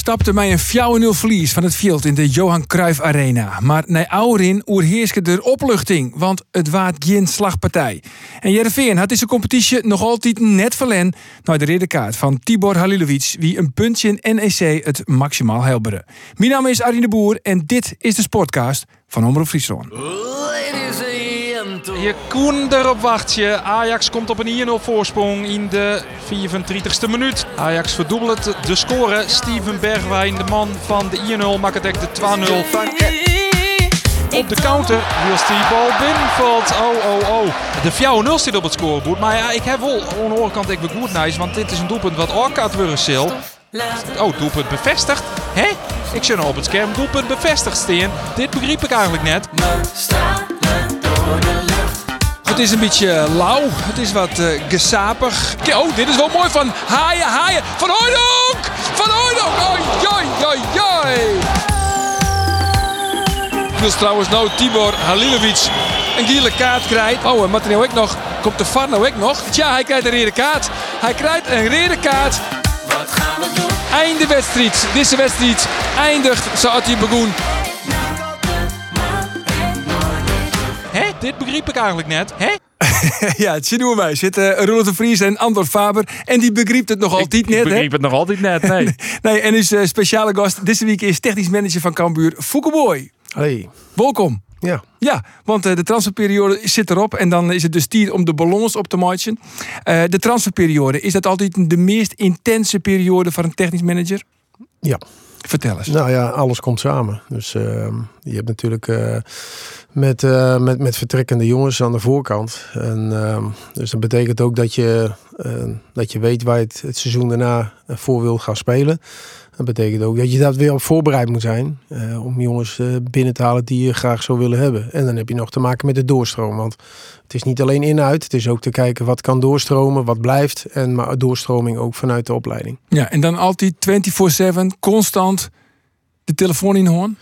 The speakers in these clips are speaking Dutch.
Stapte mij een 4-0 verlies van het veld in de Johan Cruijff Arena. Maar na Aurin oerheerske er opluchting, want het waard geen slagpartij. En Jereveen had deze competitie nog altijd net verlen naar de ridderkaart van Tibor Halilovic, wie een puntje in NEC het maximaal helberen. Mijn naam is Arine de Boer en dit is de Sportcast van Omroep Friesland. Je kon erop wachten. Ajax komt op een 1-0 voorsprong in de 34ste minuut. Ajax verdubbelt de score. Steven Bergwijn, de man van de 1-0, maakt het de 2-0. Op de counter wil die bal binnenvalt. Oh, oh, oh. De 4-0 zit op het scorebord. Maar ja, ik heb wel aan de kant ik goed nice. Want dit is een doelpunt wat Orkaat Wurzel. Oh, doelpunt bevestigd. Hé? Ik zie nou op het scherm doelpunt bevestigd staan. Dit begreep ik eigenlijk net. Het is een beetje lauw, het is wat eh, gesapig. Oh, dit is wel mooi van Haaien, Haaien. Van Hooydonk! Van Hooydonk! Oi, oi, oi, oi! Dus trouwens nou Tibor Halilovic een gele kaart krijgt. Oh, en nou ook nog? Komt de VAR nou ook nog? Tja, hij krijgt een rode kaart. Hij krijgt een rode kaart. Wat gaan we doen? Einde wedstrijd. Deze wedstrijd eindigt zoals hij Dit begreep ik eigenlijk net. Hé? ja, het zien we mij. Zitten uh, de Vries en Andor Faber. En die begreep het nog altijd net. Ik begreep het nog altijd net, nee. nee, en dus uh, speciale gast deze week is technisch manager van Cambuur, Fouke Boy. Hey. Welkom. Ja. Ja, want uh, de transferperiode zit erop en dan is het dus tijd om de ballons op te matchen. Uh, de transferperiode, is dat altijd de meest intense periode voor een technisch manager? Ja. Vertel eens. Nou ja, alles komt samen. Dus uh, je hebt natuurlijk uh, met, uh, met, met vertrekkende jongens aan de voorkant. En, dus dat betekent ook dat je, dat je weet waar je het, het seizoen daarna voor wil gaan spelen. Dat betekent ook dat je daar weer op voorbereid moet zijn. om jongens binnen te halen die je graag zou willen hebben. En dan heb je nog te maken met de doorstroom. Want het is niet alleen inhoud. Het is ook te kijken wat kan doorstromen, wat blijft. En maar doorstroming ook vanuit de opleiding. Ja, en dan altijd 24-7, constant de telefoon in hoorn?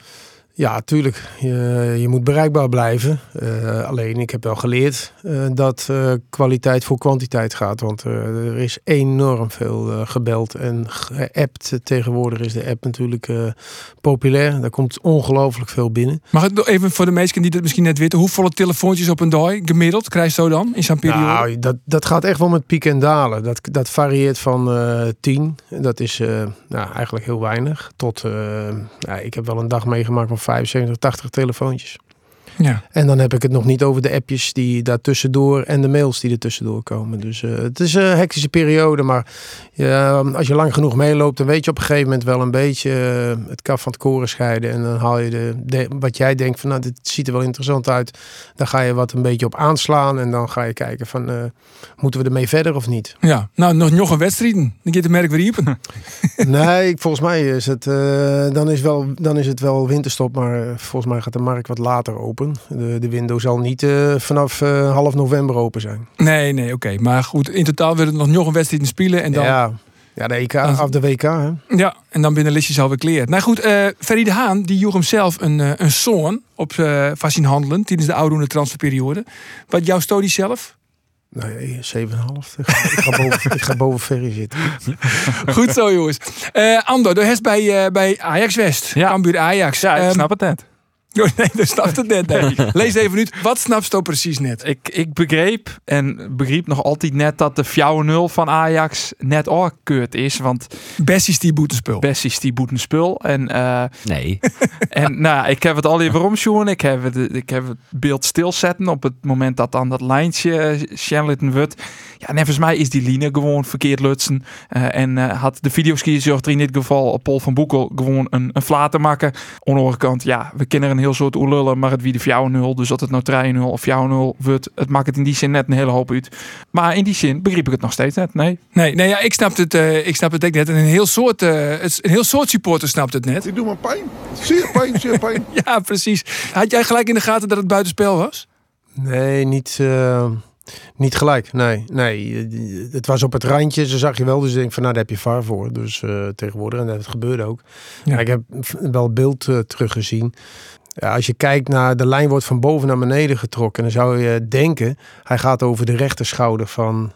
Ja, tuurlijk. Je, je moet bereikbaar blijven. Uh, alleen, ik heb wel geleerd uh, dat uh, kwaliteit voor kwantiteit gaat. Want er is enorm veel gebeld en geappt. Tegenwoordig is de app natuurlijk populair. Daar komt ongelooflijk veel binnen. Mag ik nog even voor de mensen die dat misschien net weten... hoeveel telefoontjes op een dag gemiddeld krijg je zo dan in zo'n periode? Nou, dat, dat gaat echt wel met pieken en dalen. Dat, dat varieert van 10. Dat is nou, eigenlijk heel weinig. Tot, nou, ik heb wel een dag meegemaakt van 75, 80 telefoontjes. Ja. En dan heb ik het nog niet over de appjes die daar tussendoor en de mails die er tussendoor komen. Dus uh, het is een hectische periode, maar ja, als je lang genoeg meeloopt, dan weet je op een gegeven moment wel een beetje uh, het kaf van het koren scheiden. En dan haal je de, de, wat jij denkt van nou, dit ziet er wel interessant uit. Dan ga je wat een beetje op aanslaan en dan ga je kijken van uh, moeten we ermee verder of niet. Ja, nou nog, nog een wedstrijd. Dan je de merk weer iepen. nee, volgens mij is het, dan, is wel, dan is het wel winterstop, maar volgens mij gaat de markt wat later open. De, de window zal niet uh, vanaf uh, half november open zijn. Nee, nee, oké. Okay. Maar goed, in totaal willen we nog nog een wedstrijd spelen. En dan... Ja, ja de EK, af de WK. Hè? Ja, en dan binnen listjes alweer kleerd. Nou goed, uh, Ferry de Haan, die joeg hem zelf een, uh, een zoon op uh, Fassin handelen tijdens de oude transferperiode. Wat jouw studie zelf? Nee, 7,5. Ik, ik, ga boven, ik ga boven Ferry zitten. Goed zo, jongens. Uh, Ando, de hebt bij, uh, bij Ajax West. Ja. Cambuur Ajax. Ja, ik um, snap het net. Oh, nee, dat snapt het net. Nee. Lees even nu. Wat snapst je precies net? Ik, ik begreep en begreep nog altijd net dat de 4-0 van Ajax net keurt is. Want Bessie die boetenspul. Bessie die boetenspul. En, uh, nee. en nou, ik heb het al even omsjoen. Ik heb het, ik heb het beeld stilzetten op het moment dat dan dat lijntje Charlotte wordt. Ja, en volgens mij is die linie gewoon verkeerd lutsen. Uh, en uh, had de videoski zorgt er in dit geval op Paul van Boekel gewoon een, een flaat te maken. Aan de andere kant, ja, we kennen een heel soort oelullen, maar het wie de 4-0. Dus dat het nou 3-0 of 4-0 wordt, het maakt het in die zin net een hele hoop uit. Maar in die zin begreep ik het nog steeds net, nee. Nee, nee ja, ik snap het, uh, ik snap het ook net. En een heel soort, uh, een heel soort supporter snapt het net. Ik doe me pijn. Zeer pijn, ja, precies. Had jij gelijk in de gaten dat het buitenspel was? Nee, niet... Uh Niet gelijk, nee. nee. eh, Het was op het randje, zo zag je wel. Dus ik denk van, nou, daar heb je VAR voor. Dus eh, tegenwoordig, en dat gebeurde ook. Ja. Maar Ik heb wel beeld eh, teruggezien. Ja, als je kijkt naar, de lijn wordt van boven naar beneden getrokken. Dan zou je denken, hij gaat over de rechterschouder van...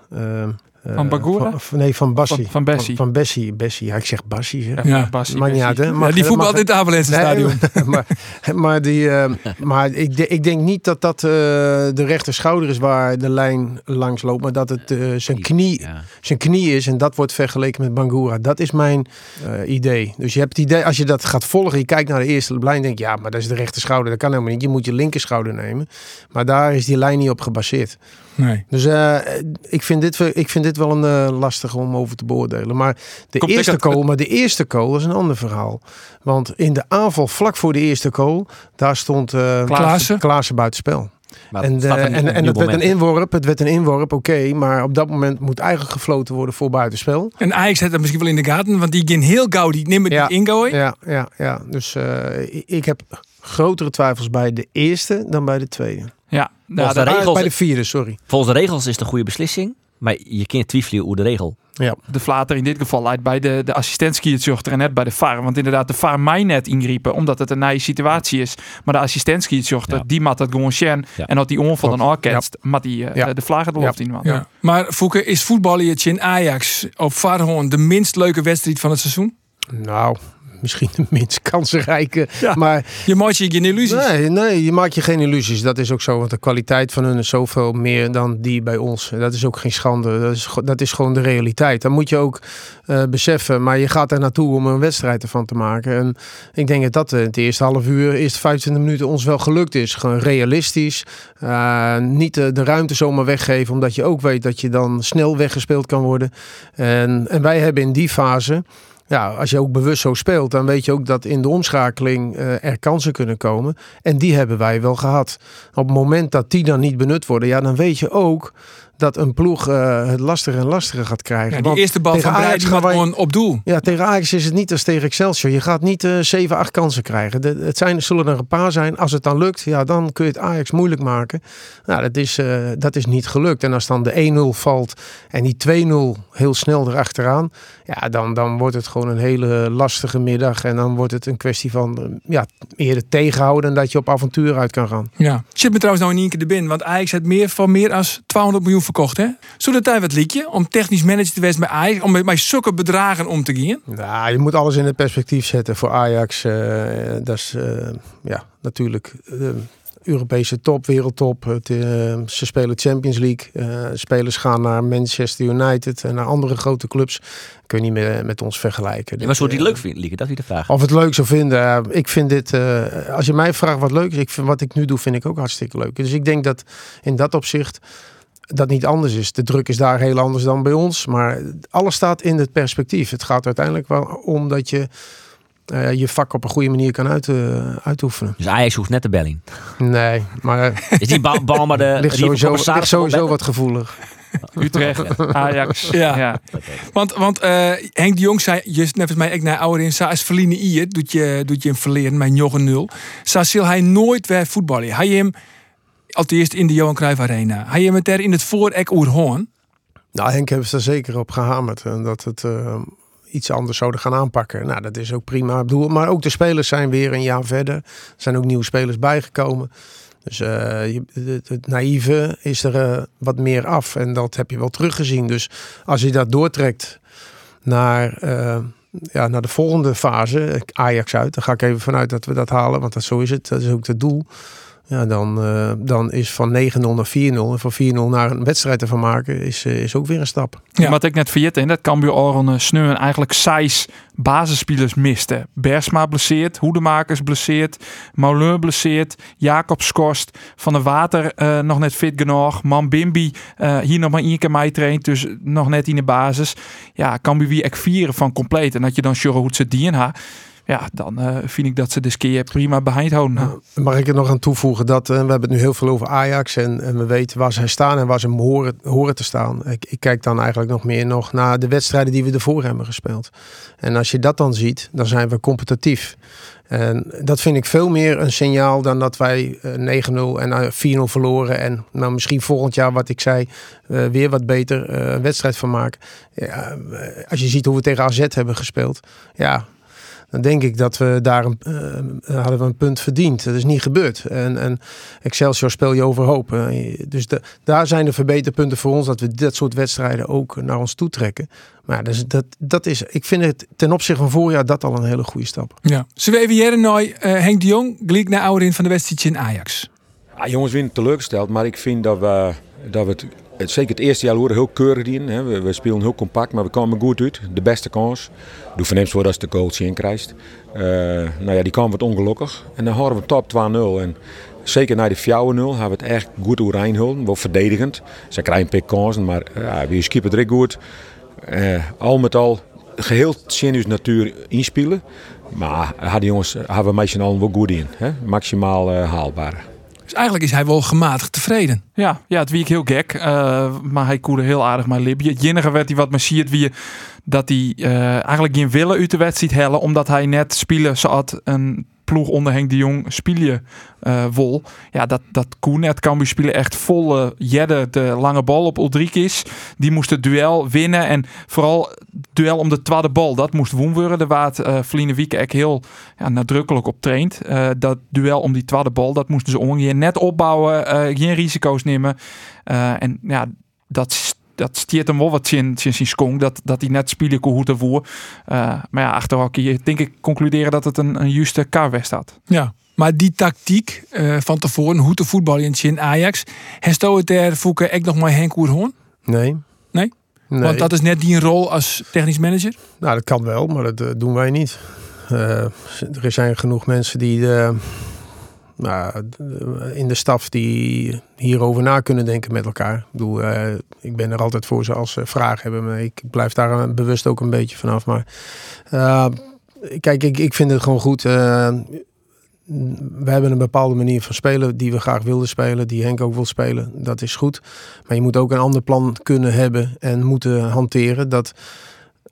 eh, Van Bagura? van- nee, van Bassi. Van- van Bessie. Van, van Bessie. Bessie. Ja, ik zeg Bassi. Zeg. Ja. Bassie, Maakt niet uit, Bessie. hè? Ja, die voetbal mag- in het Avalense Nee, stadion. maar, maar, die, eh, maar ik, de- ik denk niet dat dat eh, de rechter schouder is waar de lijn langs loopt. Maar dat het zijn, knie, Ja. zijn knie is. En dat wordt vergeleken met Bangura. Dat is mijn eh, idee. Dus je hebt het idee, als je dat gaat volgen. Je kijkt naar de eerste lijn. Denk je, ja, maar dat is de rechter schouder. Dat kan helemaal niet. Je moet je linker schouder nemen. Maar daar is die lijn niet op gebaseerd. Nee. Dus eh, ik, vind dit, wel- ik vind dit wel een eh, lastige om over te beoordelen. Maar de Komt eerste goal, maar de eerste goal is een ander verhaal. Want in de aanval vlak voor de eerste goal, daar stond eh Klaassen. Klaassen buitenspel. Maar En, het staat eh, een en, en nieuw het werd een inworp, het werd een inworp, oké. maar op dat moment moet eigenlijk gefloten worden voor buitenspel. En Ajax had dat misschien wel in de gaten, want die ging heel gauw die nimmer Ja. die ingooien. Ja, ja, ja. Dus eh, ik heb grotere twijfels bij de eerste dan bij de tweede. Ja, Volgens nou, de regels- bij de vierde, sorry. Volgens de regels is het een goede beslissing. Maar je kunt twijfelen hoe de regel. Ja. de flater in dit geval leidt bij de, de assistentskiertjochter en net bij de VAR. Want inderdaad, de VAR mij net ingrijpen, omdat het een nieuwe situatie is. Maar de assistentskiertjochter, Ja. die maakt dat gewoon sjen. Ja. En dat die onval dan Klopt. orkest, maar die eh, Ja. de vlaggen het Ja. iemand. Ja. Maar Fouke, is voetballertje in Ajax op Varhoorn de minst leuke wedstrijd van het seizoen? Nou, misschien de minst kansrijke. Ja. Maar Je maakt je geen illusies. Nee, nee, je maakt je geen illusies. Dat is ook zo. Want de kwaliteit van hun is zoveel meer dan die bij ons. Dat is ook geen schande. Dat is, dat is gewoon de realiteit. Dat moet je ook eh, beseffen. Maar je gaat er naartoe om een wedstrijd ervan te maken. En ik denk dat dat het eerste half uur, eerste 25 minuten ons wel gelukt is. Gewoon realistisch. Eh, niet de, de ruimte zomaar weggeven. Omdat je ook weet dat je dan snel weggespeeld kan worden. En, en wij hebben in die fase... Ja, als je ook bewust zo speelt, dan weet je ook dat in de omschakeling eh, er kansen kunnen komen. En die hebben wij wel gehad. Op het moment dat die dan niet benut worden, ja, dan weet je ook dat een ploeg eh, het lastiger en lastiger gaat krijgen. Ja, die eerste bal van Ajax gaat gewoon op doel. ja, tegen Ajax is het niet als tegen Excelsior. Je gaat niet eh 7, 8 kansen krijgen. De, het zijn, zullen er een paar zijn. Als het dan lukt, ja, dan kun je het Ajax moeilijk maken. Nou, dat is, eh, dat is niet gelukt. En als dan de 1-0 valt en die 2-0 heel snel erachteraan. Ja, dan, dan wordt het gewoon een hele lastige middag. En dan wordt het een kwestie van eh, ja, eerder tegenhouden en dat je op avontuur uit kan gaan. Ja. Zit me trouwens nou in één keer de bin, want Ajax heeft meer van meer dan 200 miljoen verkocht. Hè? Zou dat tijd wat liedje om technisch manager te wezen bij Ajax, om met, met zulke bedragen om te gaan? Nou, je moet alles in het perspectief zetten voor Ajax. eh, dat is eh, ja, natuurlijk de Europese top, wereldtop. Het, eh, ze spelen Champions League. Eh, spelers gaan naar Manchester United en naar andere grote clubs. Kun je niet meer met ons vergelijken. Maar zou die Eh, leuk vinden? Dat is de vraag. Of het leuk zou vinden. eh, ik vind dit, eh, als je mij vraagt wat leuk is, ik vind, wat ik nu doe, vind ik ook hartstikke leuk. Dus ik denk dat in dat opzicht dat niet anders is. De druk is daar heel anders dan bij ons. Maar alles staat in het perspectief. Het gaat uiteindelijk wel om dat je eh, je vak op een goede manier kan uit, eh, uitoefenen. Dus Ajax hoeft net de belling. Nee, maar Is die bal, bal maar de ligt sowieso, ligt sowieso wat gevoelig. Utrecht, Ajax. Ja. ja. Want, want eh, Henk de Jong zei, just net als mij, ik naar ouder in, als verliezen hier, doet je, doet je hem verleren, mijn Joggen 0. Zo zal hij nooit weer voetballen. Hij hem, allereerst in de Johan Cruijff Arena, hij hem het er in het voorek oerhoorn. Nou, Henk hebben ze er zeker op gehamerd. En dat het eh, iets anders zouden gaan aanpakken. Nou, dat is ook prima. Bedoel, maar ook de spelers zijn weer een jaar verder. Er zijn ook nieuwe spelers bijgekomen. Dus eh, je- het, het naïeve is er eh, wat meer af. En dat heb je wel teruggezien. Dus als je dat doortrekt naar, eh, ja, naar de volgende fase, Ajax uit. Dan ga ik even vanuit dat we dat halen. Want dat, zo is het. Dat is ook het doel. Ja, dan, eh, dan is van 9-0 naar 4-0. En van 4-0 naar een wedstrijd ervan maken is, eh, is ook weer een stap. Ja. Wat ik net vergeten, en dat Cambuur Oren Sneu eigenlijk zes basisspelers miste. Bersma blesseerd, Hoedemakers blesseerd, Mauleur blesseerd, Jacob Skorst, Van der Water eh, nog net fit genoeg, Man Bimbi eh, hier nog maar één keer mee traint, dus nog net in de basis. Ja, Cambuur wie ek vieren van compleet. En dat je dan Sjurre Hoetse DNA. Ja, dan eh, vind ik dat ze de keer prima behind houden. Nou, Mag ik er nog aan toevoegen dat eh, we hebben het nu heel veel over Ajax en, we weten waar zij staan en waar ze horen, horen te staan. Ik, ik kijk dan eigenlijk nog meer nog naar de wedstrijden die we ervoor hebben gespeeld. En als je dat dan ziet, dan zijn we competitief. En dat vind ik veel meer een signaal dan dat wij eh, 9-0 en eh, 4-0 verloren. En nou, misschien volgend jaar, wat ik zei, eh, weer wat beter eh, een wedstrijd van maken. Ja, eh, als je ziet hoe we tegen AZ hebben gespeeld. Ja, dan denk ik dat we daar een, eh, hadden we een punt verdiend. Dat is niet gebeurd. En, en Excelsior speel je overhoop. Eh, dus de, daar zijn de verbeterpunten voor ons dat we dat soort wedstrijden ook naar ons toe trekken. Maar dus dat, dat is, ik vind het ten opzichte van voorjaar dat al een hele goede stap. Ja. Zullen we even eh, Henk de Jong, gelijk naar ouderin van de wedstrijd in Ajax. Ja, jongens, winnen teleurgesteld, maar ik vind dat we, dat we het, het, zeker het eerste jaar horen heel keurig in. Hè. We, spelen heel compact, maar we komen goed uit. De beste kans. Doe verneemst voor als de coach in krijgt. Uh, nou ja, die kwam wat ongelukkig. En dan horen we top 2-0. En zeker na de 4-0 hebben we het echt goed doorheen Wel verdedigend. Ze krijgen een kansen, maar ja, we skippen het goed. Uh, al met al geheel Sinus natuur inspelen. Maar hadden jongens, hebben we meestal al wel goed in. Hè? Maximaal haalbaar. Dus eigenlijk is hij wel gematigd tevreden. Ja, ja het wie ik heel gek. Uh, maar hij koerde heel aardig mijn lipje. Het werd hij wat me ziet wie dat hij uh, eigenlijk geen willen uit de wedstrijd hellen. Omdat hij net spelen zat een ploeg onder Henk de Jong spelen uh, wol. Ja, dat, dat Koen net kan spelen echt volle jedde de lange bal op Ulrikis. Die moest het duel winnen. En vooral duel om de tweede bal. Dat moest worden. Daar waar uh, Vliene Wieke echt heel ja, nadrukkelijk op traint. Uh, dat duel om die tweede bal, dat moesten ze ongeveer net opbouwen. geen risico's nemen. en ja, dat dat stiert hem wel wat in zijn skong. Dat, dat hij net spelen kon hoe ervoor. Uh, maar ja, achteraf kun je denk ik concluderen dat het een, een juiste karwest had. Ja, maar die tactiek uh, van tevoren, hoe te voetballen in Ajax, heeft het er Fouke echt nog maar Henk Oerhoorn? Nee. Nee? Nee. Want dat is net die rol als technisch manager? Nou, dat kan wel, maar dat uh, doen wij niet. Uh, er zijn genoeg mensen die de, nou, in de staf die hierover na kunnen denken met elkaar. Ik bedoel, uh, ik ben er altijd voor ze als ze vragen hebben. Maar ik blijf daar bewust ook een beetje vanaf. Maar uh, kijk, ik, ik vind het gewoon goed. We hebben een bepaalde manier van spelen die we graag wilden spelen, die Henk ook wil spelen. Dat is goed. Maar je moet ook een ander plan kunnen hebben en moeten hanteren. Dat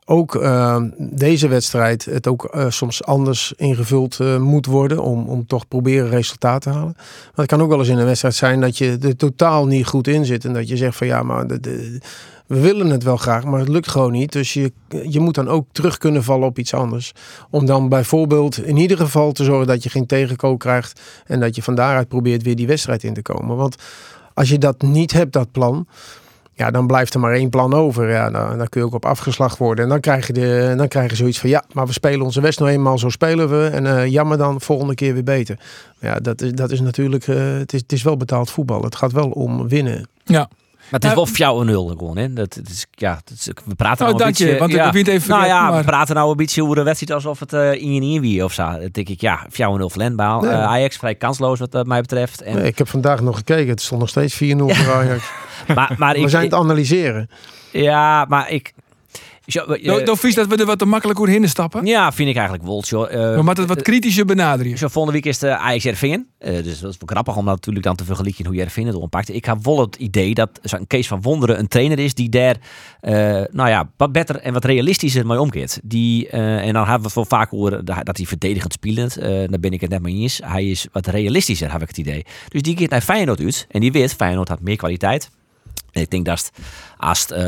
ook uh, deze wedstrijd het ook uh, soms anders ingevuld uh, moet worden om, om toch proberen resultaat te halen. Maar het kan ook wel eens in een wedstrijd zijn dat je er totaal niet goed in zit en dat je zegt van ja, maar we willen het wel graag, maar het lukt gewoon niet. Dus je, je moet dan ook terug kunnen vallen op iets anders. Om dan bijvoorbeeld in ieder geval te zorgen dat je geen tegenkoop krijgt en dat je van daaruit probeert weer die wedstrijd in te komen. Want als je dat niet hebt, dat plan, ja, dan blijft er maar één plan over. Ja, dan, dan kun je ook op afgeslacht worden. En dan krijg je, de, dan krijg je zoiets van, ja, maar we spelen onze West nou eenmaal, zo spelen we. En uh, jammer dan, volgende keer weer beter. Ja, dat is, dat is natuurlijk, uh, het, is, het is wel betaald voetbal. Het gaat wel om winnen. Ja. Maar het is wel fjouw nul gewoon, hè? Dat, dat is, ja, dat is, we praten nou een beetje... je, want ja, even nou ja, maar... we praten nou een beetje over de wedstrijd alsof het uh, in in wie of zo. Dan denk ik, ja, fjouw nul verlendbaal. Nee. Uh, Ajax vrij kansloos wat uh, mij betreft. En... Nee, ik heb vandaag nog gekeken. Het stond nog steeds 4-0 voor Ajax. maar, maar we ik, zijn het analyseren. Ja, maar ik... Zo, uh, dan vies dat we er wat te makkelijk heen stappen? Ja, vind ik eigenlijk wel. Uh, maar het wat kritischer benaderen. Zo volgende week is de Ajax Jervingen. Uh, dus dat is wel grappig om dat natuurlijk dan te vergelijken hoe Jervingen het oppakt. Ik heb wel het idee dat zo'n Kees van Wonderen een trainer is die daar, nou ja, wat beter en wat realistischer mee omkeert. Die, en dan hebben we veel vaak horen dat hij verdedigend spelend. daar ben ik het net mee eens. Hij is wat realistischer, heb ik het idee. Dus die keert naar Feyenoord uit en die weet, Feyenoord had meer kwaliteit. Ik denk dat als uh,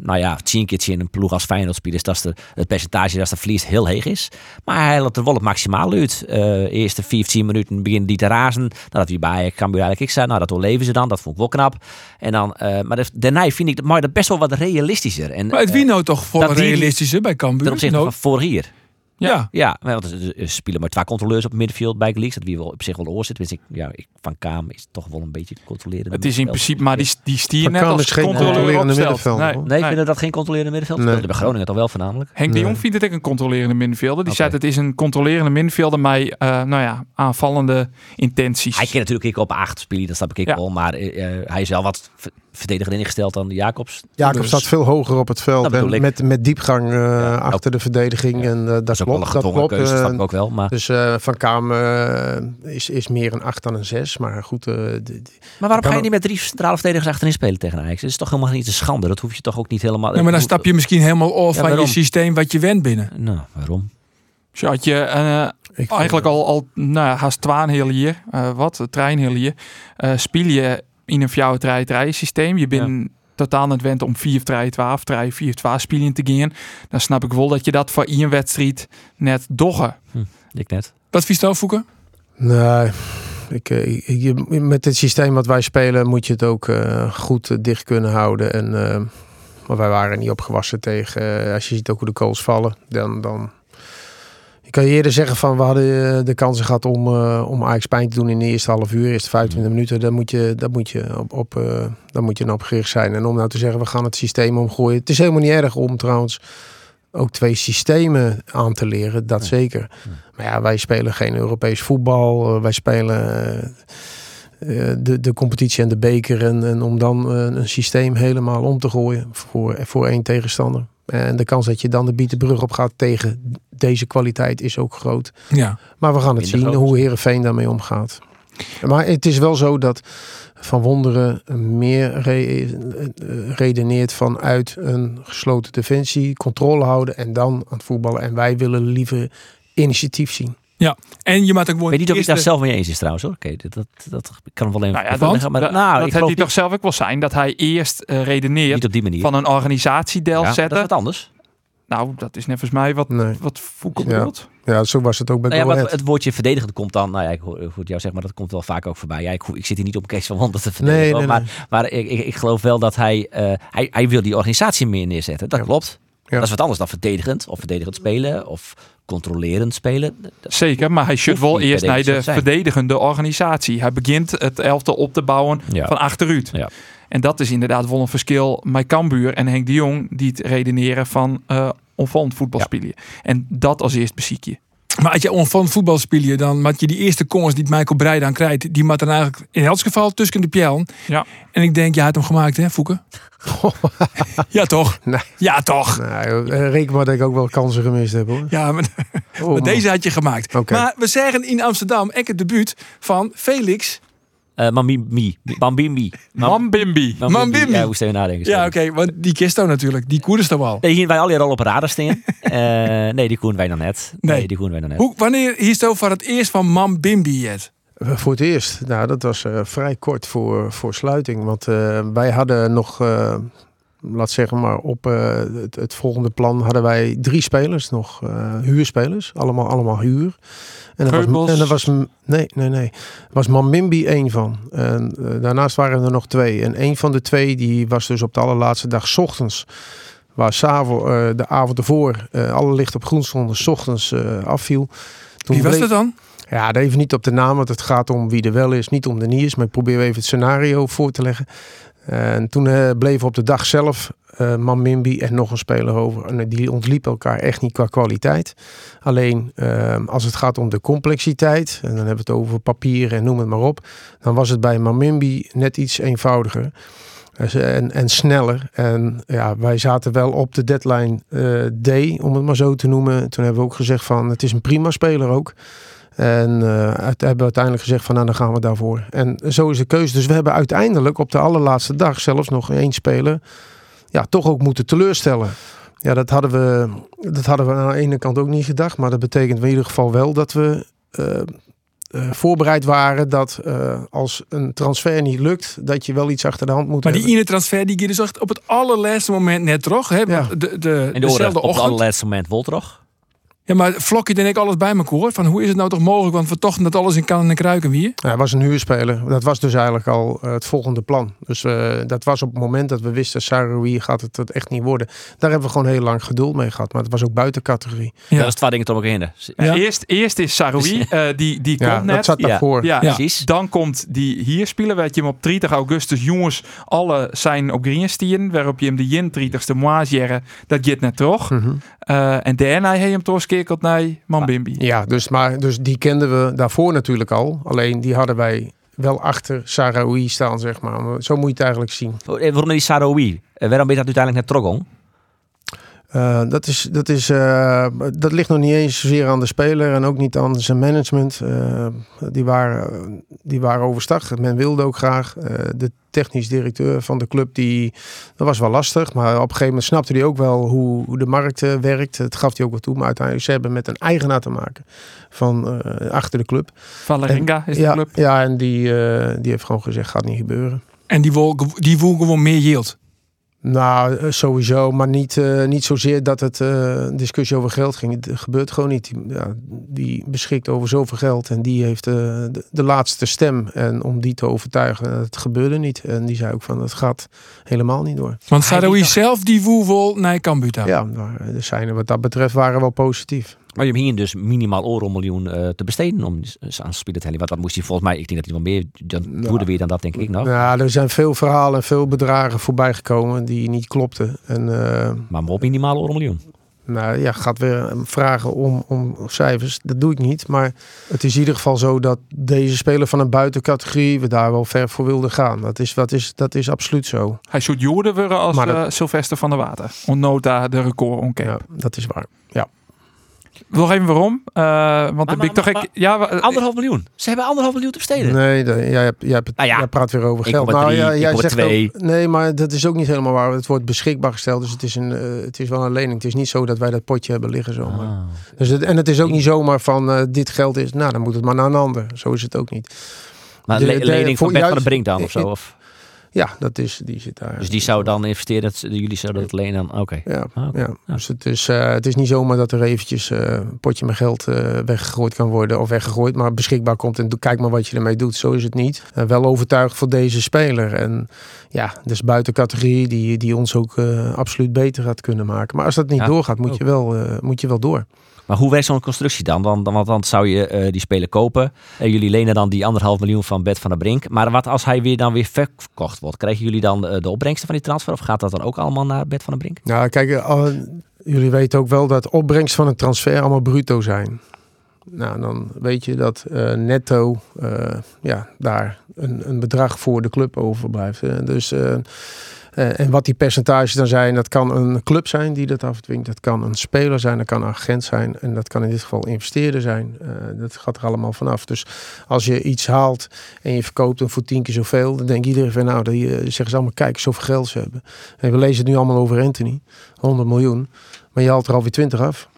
nou ja, tien keer in een ploeg als Feyenoord spelen, dat de, het percentage dat de verlies heel heeg is. Maar hij laat er wel het maximaal uit. Uh, eerste 15 minuten beginnen die te razen. Nou, dat wie bij kan eigenlijk ik zei, nou dat overleven ze dan. Dat vond ik wel knap. En dan, uh, maar de, daarna vind ik maar dat best wel wat realistischer. En, maar het wie nou toch voor realistischer bij Cambuur? Ten opzichte van vorig jaar. Ja. Ja, want er spelen maar twee controleurs op het middenveld bij Gleeks. Dat wie wel op zich wel oor zit. Dus ik, ja, ik, van Kaam is toch wel een beetje controleren. Het is in principe, maar die, die stier net als is geen controlerende opstelt. middenvelder. Nee, nee, vinden dat geen controlerende middenveld? Nee. De bij Groningen toch wel voornamelijk? Henk de. Jong vindt het ook een controlerende middenvelder. Die zegt het is een controlerende middenvelder met uh, nou ja, aanvallende intenties. Hij kan natuurlijk ik op acht spelen, dat snap ik Ja. wel. Maar eh, eh, hij is wel wat verdediger ingesteld dan Jacobs. Jacob Dus- staat veel hoger op het veld. En ik. met, met diepgang eh, Ja, achter de verdediging. Ja. En eh, dat, Dat is ook wel klopt. een Dat gedwongen klopt. keuze, dat snap eh, ik ook wel. Maar, dus eh, Van Kamer eh, is, is meer een 8 dan een 6. Maar goed, eh, de- de- maar waarom ga je niet met drie centrale verdedigers achterin spelen tegen Ajax? Dat is toch helemaal niet een schande? Dat hoef je toch ook niet helemaal... Ja, maar dan stap je misschien helemaal af Ja, van je systeem wat je went binnen. Nou, waarom? Dus had je eh, ik, eigenlijk al, al nou, haast twaalf heel hier, eh, wat, trein heel hier, eh, speel je in een fjouwe 3 3 systeem. Je bent totaal niet wend om 4 3 12 3 4 12 spelen te gaan. Dan snap ik wel dat je dat voor één wedstrijd net doggen. Ik net. Wat vies Fouke? Nee, ik, eh, ik- je, met het systeem wat wij spelen moet je het ook eh, goed eh, dicht kunnen houden. En, eh, maar wij waren niet opgewassen tegen, als je ziet ook hoe de goals vallen, dan... dan ik kan je eerder zeggen van we hadden eh, de kansen gehad om, eh, om Ajax pijn te doen in de eerste half uur, eerste 25 minuten. Daar moet je, daar moet je, op, op, eh, daar moet je op gericht zijn. En om nou te zeggen we gaan het systeem omgooien. Het is helemaal niet erg om trouwens ook twee systemen aan te leren, dat zeker. Maar ja, wij spelen geen Europees voetbal. Wij spelen de, de competitie en de beker. En, en om dan een systeem helemaal om te gooien voor, voor één tegenstander. En de kans dat je dan de bietenbrug op gaat tegen deze kwaliteit is ook groot. Ja. Maar we gaan het Minder zien groot. hoe Herenveen daarmee omgaat. Maar het is wel zo dat Van Wonderen meer re- redeneert vanuit een gesloten defensie, controle houden en dan aan het voetballen. En wij willen liever initiatief zien. En je maakt ook gewoon Ik weet niet of ik daar zelf mee eens is trouwens hoor. Oké, dat, dat, dat kan wel even Nou ja, maar nou, dat ik geloof hij toch zelf ook wel zijn dat hij eerst eh, redeneert niet op die manier. van een organisatiedel ja, dat is zetten. wat anders. Nou, dat is net volgens mij wat, Nee. wat Fouke Ja. bedoelt. Ja, zo was het ook bij Nou ja, het woordje verdedigend komt dan, nou ja, ik hoor, ik hoor het jou zeggen, maar dat komt wel vaak ook voorbij. Ja, ik, ik zit hier niet om Kees van Wonder te verdedigen, Nee, maar, maar ik, ik, ik geloof wel dat hij, eh, hij, hij wil die organisatie meer neerzetten. Dat Ja. klopt. Ja. Dat is wat anders dan verdedigend, of verdedigend spelen, of controlerend spelen. Dat- Zeker, maar hij shoot Hoeft wel eerst naar de verdedigende organisatie. Hij begint het elftal op te bouwen Ja. van achteruit. Ja. En dat is inderdaad wel een verschil met Cambuur en Henk de Jong die het redeneren van uh, onvallend voetbal Ja. En dat als eerst beziek je. Maar als je onvan voetbal spelen, dan maak je die eerste kans die Michael Breij dan krijgt, die maakt dan eigenlijk in elk geval tussen de pjellen. Ja. En ik denk, jij hebt hem gemaakt, hè, Fouke? ja, toch? Nee. Ja, toch? Nou, eh, reken maar dat ik ook wel kansen gemist heb hoor. Ja, maar, Oh, maar deze had je gemaakt. Oké. Maar we zeggen in Amsterdam, ik het debuut van Felix. Eh Mambimbi. Mambimbi. Mambimbi. Mambimbi. Ja, moest even nadenken. Ja, oké, want die kist ook natuurlijk. Die koerders toch wel. Nee, hier wij al hier al op radar staan. Eh, nee, die koen wij nog net. Nee, Nee. die koen wij nog net. Hoe, wanneer hier het voor het eerst van Mam Bimbi het? Eh, Voor het eerst. Nou, dat was eh, vrij kort voor, voor sluiting. Want eh, wij hadden nog, eh, laat zeggen maar, op eh, het, het volgende plan hadden wij drie spelers nog. eh, huurspelers. Allemaal, allemaal huur. En dat Geubels. was, en dat was, nee, nee, nee. Was Mamimbi één van. En eh, daarnaast waren er nog twee. En één van de twee, die was dus op de allerlaatste dag 's ochtends. Waar s'avonds, eh de avond ervoor, alle licht op groen stonden, ochtends afviel. Toen Wie was dat dan? ja, even niet op de naam, want het gaat om wie er wel is, niet om de niet is. Maar ik probeer even het scenario voor te leggen. En toen eh, bleven op de dag zelf eh Mamimbi en nog een speler over. En die ontliepen elkaar echt niet qua kwaliteit. Alleen eh, als het gaat om de complexiteit, en dan hebben we het over papier en noem het maar op. Dan was het bij Mamimbi net iets eenvoudiger. Eh, En, en sneller. En ja, wij zaten wel op de deadline eh, D, om het maar zo te noemen. Toen hebben we ook gezegd van het is een prima speler ook. En eh, uit- hebben we uiteindelijk gezegd van nou dan gaan we daarvoor. En zo is de keuze. Dus we hebben uiteindelijk op de allerlaatste dag zelfs nog één speler ja, toch ook moeten teleurstellen. Ja, dat hadden, we, dat hadden we aan de ene kant ook niet gedacht. Maar dat betekent in ieder geval wel dat we eh, eh, voorbereid waren dat eh, als een transfer niet lukt, dat je wel iets achter de hand moet Maar die hebben. ene transfer die ging dus echt op het allerlaatste moment net terug. Hè? Ja. De, de, En de oren dezelfde op het ochtend. allerlaatste moment Woltrog. Ja, maar Flokje en ik alles bij elkaar. hoor. Van hoe is het nou toch mogelijk? Want we tochten dat alles in kan en kruiken hier. Ja, hij was een huurspeler. Dat was dus eigenlijk al eh, het volgende plan. Dus eh, dat was op het moment dat we wisten, Saroui gaat het, echt niet worden. Daar hebben we gewoon heel lang geduld mee gehad. Maar het was ook buiten categorie. Ja. Dat is twee dingen toch ook in. Ja. Eerst, eerst is Saroui, eh, die, die Ja, komt net. dat zat daarvoor. Ja, Ja. Precies. Dan komt die hier spelen, werd je hem op 30 augustus, jongens, alle zijn op green stien, waarop je hem de jen 30ste moisjere, dat gaat net terug. Mhm. Eh, en daarna heb je hem doorskekeld naar Mambimbi. Ja, dus, maar, dus die kenden we daarvoor natuurlijk al. Alleen die hadden wij wel achter Sarawi staan, zeg maar. Zo moet je het eigenlijk zien. Oh, eh, Waarom die Saroui? Eh, waarom ben je dat uiteindelijk net Trogon? Eh, dat, is, dat, is, eh, dat ligt nog niet eens zozeer aan de speler en ook niet aan zijn management. Eh, die, waren, die waren overstag. Men wilde ook graag. Eh, de technisch directeur van de club, die, dat was wel lastig. Maar op een gegeven moment snapte hij ook wel hoe, hoe de markt werkt. Het gaf hij ook wel toe. Maar uiteindelijk, ze hebben met een eigenaar te maken van eh, achter de club. Valerenga is de ja, club. Ja, en die, eh, die heeft gewoon gezegd, gaat niet gebeuren. En die wil, die wil gewoon meer yield. Nou, eh, sowieso, maar niet, eh, niet zozeer dat het eh, discussie over geld ging. Het gebeurt gewoon niet. Die, ja, die beschikt over zoveel geld en die heeft eh, de, de laatste stem. En om die te overtuigen, het gebeurde niet. En die zei ook van, het gaat helemaal niet door. Want die- zelf, die woel wel naar Cambuur toe. Ja, de zijn wat dat betreft waren wel positief. Maar je hebt hier dus minimaal euro miljoen eh, te besteden om s- aan spelen te. Want dat moest hij volgens mij, ik denk dat hij wel meer dan Ja. woede weer dan dat, denk ik nog. Ja, er zijn veel verhalen en veel bedragen voorbij gekomen die niet klopten. En eh, Maar op minimaal euro miljoen. Nou ja, gaat weer vragen om, om cijfers. Dat doe ik niet. Maar het is in ieder geval zo dat deze speler van een buitencategorie, we daar wel ver voor wilden gaan. Dat is, dat is, dat is absoluut zo. Hij zoekt Joerde weer als dat- eh, Sylvester van der Water. Onnota de record onkeep. Ja, dat is waar. Ja. Nog even waarom. Eh, want dan maar- ben ik toch... maar- ik, ja, Anderhalf miljoen. Ze hebben anderhalf miljoen te besteden. Nee, de- jij, hebt, jij, hebt, Nou ja, jij praat weer over 1,3, geld. Nou, ja, jij 1,2. zegt ook, nee, maar dat is ook niet helemaal waar. Het wordt beschikbaar gesteld, dus het is, een, eh, het is wel een lening. Het is niet zo dat wij dat potje hebben liggen zomaar. Ah. Dus het, en het is ook niet zomaar van eh, dit geld is, nou dan moet het maar naar een ander. Zo is het ook niet. Maar De- le- de- lening van voor Bert van juist- der Brink dan of zo? Of? Ja, dat is, die zit daar. Dus die zou dan investeren, dat, jullie zouden het lenen dan... Oké. Ja, Ah, ja. dus het is, eh, het is niet zomaar dat er eventjes eh, een potje met geld eh, weggegooid kan worden of weggegooid, maar beschikbaar komt en kijk maar wat je ermee doet. Zo is het niet. Wel overtuigd voor deze speler. En ja, dus buiten categorie die, die ons ook absoluut beter gaat kunnen maken. Maar als dat niet Ja, doorgaat, moet ook. je, wel, moet je wel door. Maar hoe werkt zo'n constructie dan? dan, dan want dan zou je eh, die speler kopen. En jullie lenen dan die anderhalf miljoen van Bert van der Brink. Maar wat als hij weer dan weer verkocht wordt? Krijgen jullie dan eh, de opbrengsten van die transfer? Of gaat dat dan ook allemaal naar Bert van der Brink? Nou, kijk, eh, jullie weten ook wel dat opbrengst van een transfer allemaal bruto zijn. Nou, dan weet je dat netto ja, daar een, een bedrag voor de club overblijft. Dus, eh, eh, en wat die percentages dan zijn, dat kan een club zijn die dat afdwingt. Dat kan een speler zijn, dat kan een agent zijn. En dat kan in dit geval investeerder zijn. Eh, dat gaat er allemaal vanaf. Dus als je iets haalt en je verkoopt hem voor tien keer zoveel, dan denkt iedereen van nou, die, eh, zeggen ze allemaal, kijk, zoveel geld ze hebben. En we lezen het nu allemaal over Anthony. 100 miljoen. Maar je haalt er alweer 20 af.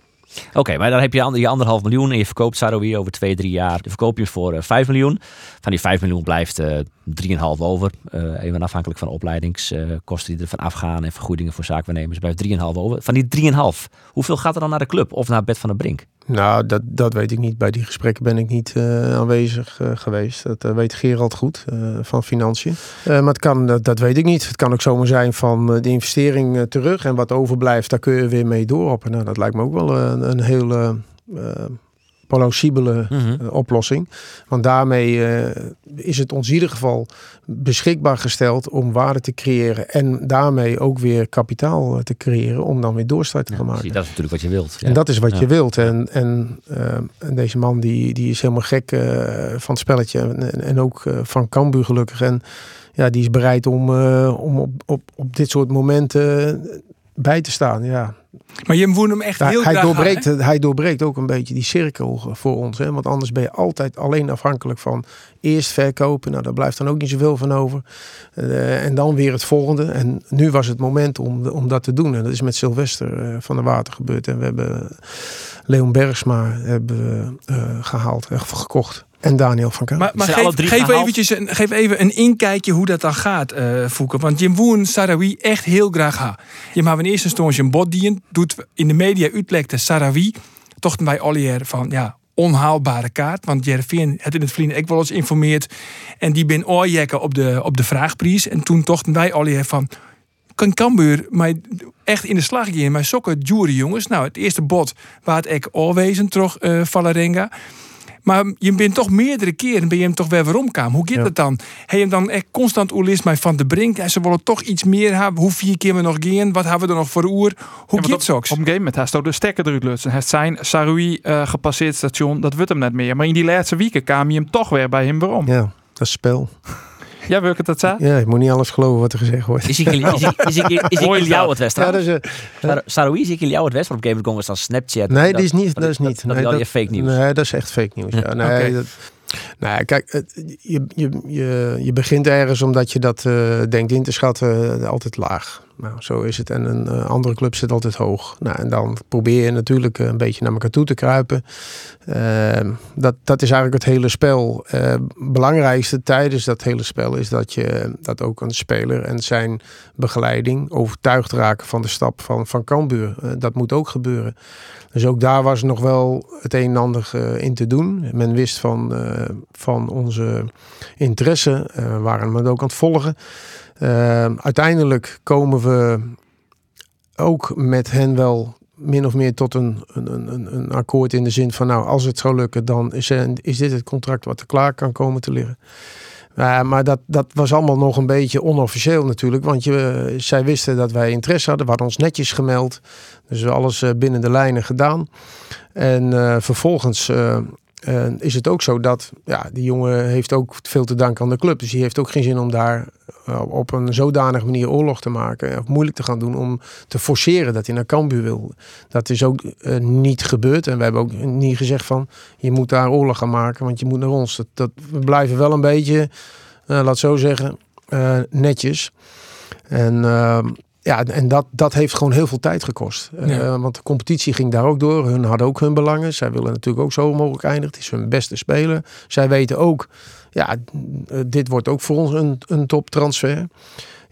Oké, maar dan heb je ander- je anderhalf miljoen en je verkoopt Saroui over twee, drie jaar. Dan verkoop je voor eh, 5 miljoen. Van die 5 miljoen blijft eh 3,5 over. Eh, even afhankelijk van opleidingskosten die er van afgaan en vergoedingen voor zaakwaarnemers. Blijft 3,5 over. Van die 3,5, hoeveel gaat er dan naar de club of naar Bert van der Brink? Nou, dat, dat weet ik niet. Bij die gesprekken ben ik niet eh, aanwezig eh, geweest. Dat eh, weet Gerald goed van Financiën. Maar het kan, dat, dat weet ik niet. Het kan ook zomaar zijn van de investering terug. En wat overblijft, daar kun je weer mee dooroppen. Nou, dat lijkt me ook wel een, eh, plausibele Mhm. eh, oplossing. Want daarmee eh, is het ons in ieder geval beschikbaar gesteld om waarde te creëren. En daarmee ook weer kapitaal eh, te creëren om dan weer doorstart te gaan maken. dat is natuurlijk wat je wilt. En dat is wat Ja. je wilt. En, en, en deze man die, die is helemaal gek van het spelletje. En, en ook van Cambuur gelukkig. En ja, die is bereid om, om op, op, op dit soort momenten bij te staan. Ja. Maar je moet hem echt Ja, heel hij, graag doorbreekt, hij doorbreekt ook een beetje die cirkel voor ons. Hè? Want anders ben je altijd alleen afhankelijk van eerst verkopen. Nou, daar blijft dan ook niet zoveel van over. Eh, en dan weer het volgende. En nu was het moment om, om dat te doen. En dat is met Sylvester eh, van der Water gebeurd. En we hebben Leon Bergsma hebben, eh, gehaald, eh, gekocht. En Daniel van Kamer. Maar, geef, eventjes een, geef even een inkijkje hoe dat dan gaat, eh Fouke. Want Jim Woen Sarawi echt heel graag ha. Je maar in eerste instantie een bod dien, doet in de media uitlekte Sarawi. Toch bij Ollier van ja, onhaalbare kaart. Want Jervin het in het vrienden ik wel eens informeerd. En die ben oorjekken op de, op de vraagprijs. En toen tochten wij Ollier van kan Cambuur maar echt in de slag gaan. Maar sokken jury jongens. Nou, het eerste bod waar het ek oorwezen terug eh Valarenga. Maar je bent toch meerdere keren ben je hem toch weer waarom kwam. Hoe gaat Ja. het dan? Heb je hem dan echt constant oerlist mij van de brink? En ze willen toch iets meer hebben. Hoe vier keer we nog gaan? Wat hebben we er nog voor oer? Hoe Ja, gaat het op, een gegeven moment heeft hij de stekker eruit lutsen. Hij zijn Sarui eh, gepasseerd station, dat wordt hem net meer. Maar in die laatste weken kwam je hem toch weer bij hem waarom. Ja. Dat is spel. Ja, wil ik het dat zei? Ja, je moet niet alles geloven wat er gezegd wordt. Is ik is ik is ik is Mooi ik is jou dat. het Ja, dat is, eh, Saroui, zie ik jullie jou het wedstrijd op of Thrones als Snapchat? nee, die is niet. Dat, is dat- niet. Dat, nee, is al je fake nieuws. Nee, dat is echt fake nieuws. Ja. Nee, Oké. dat, nou, kijk, je, je, je, je begint ergens omdat je dat eh, denkt in te schatten, eh, altijd laag. Nou, zo is het. En een eh, andere club zit altijd hoog. Nou, en dan probeer je natuurlijk eh, een beetje naar elkaar toe te kruipen. Eh, dat, dat is eigenlijk het hele spel. Eh belangrijkste tijdens dat hele spel is dat je dat ook een speler en zijn begeleiding overtuigd raken van de stap van, van Cambuur. Eh, dat moet ook gebeuren. Dus ook daar was nog wel het een en ander in te doen. Men wist van, van onze interesse, waren we het ook aan het volgen. Eh, uiteindelijk komen we ook met hen wel min of meer tot een, een, een, een akkoord in de zin van nou, als het zou lukken, dan is, is dit het contract wat er klaar kan komen te liggen. Ja, maar dat, dat was allemaal nog een beetje onofficieel natuurlijk. Want je, zij wisten dat wij interesse hadden. We hadden ons netjes gemeld. Dus alles eh, binnen de lijnen gedaan. En eh, vervolgens eh, is het ook zo dat ja, die jongen heeft ook veel te danken aan de club. Dus die heeft ook geen zin om daar eh, op een zodanige manier oorlog te maken. Of moeilijk te gaan doen om te forceren dat hij naar Cambuur wil. Dat is ook eh, niet gebeurd. En we hebben ook niet gezegd van je moet daar oorlog gaan maken. Want je moet naar ons. Dat, dat, we blijven wel een beetje, eh, laat zo zeggen, netjes. En ehm, ja, en dat, dat heeft gewoon heel veel tijd gekost. Eh, want de competitie ging daar ook door. Hun hadden ook hun belangen. Zij willen natuurlijk ook zo mogelijk eindigen. Het is hun beste speler. Zij weten ook, ja, eh, dit wordt ook voor ons een, een toptransfer.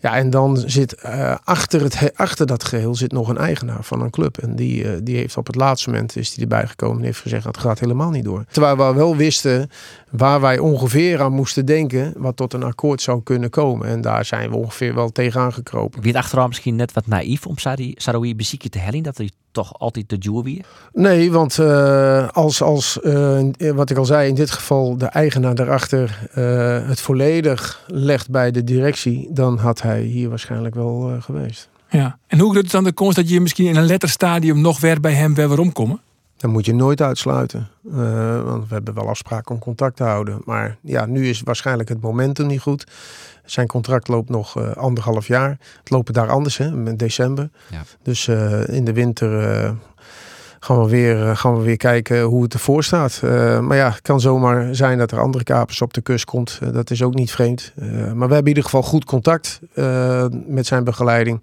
Ja, en dan zit eh, achter, het, he- achter dat geheel zit nog een eigenaar van een club. En die, eh, die heeft op het laatste moment is die erbij gekomen en heeft gezegd dat gaat helemaal niet door. Terwijl we wel wisten waar wij ongeveer aan moesten denken wat tot een akkoord zou kunnen komen. En daar zijn we ongeveer wel tegenaan gekropen. Wie het achteraf misschien net wat naïef om Saroui beziekje te hellen, dat hij toch altijd de duur weer. Nee, want eh, als, als eh, wat ik al zei, in dit geval de eigenaar daarachter eh, het volledig legt bij de directie, dan had hij hier waarschijnlijk wel eh, geweest. Ja. En hoe groot is dan de kans dat je misschien in een letterstadium nog weer bij hem weer waarom komen? Dat moet je nooit uitsluiten. Eh, want we hebben wel afspraken om contact te houden. Maar ja, nu is waarschijnlijk het momentum niet goed. Zijn contract loopt nog eh, anderhalf jaar. Het lopen daar anders, hè, met december. Ja. Dus eh, in de winter eh, gaan, we weer, eh, gaan we weer kijken hoe het ervoor staat. Eh, maar ja, het kan zomaar zijn dat er andere kapers op de kust komt. Eh, dat is ook niet vreemd. Maar we hebben in ieder geval goed contact met zijn begeleiding.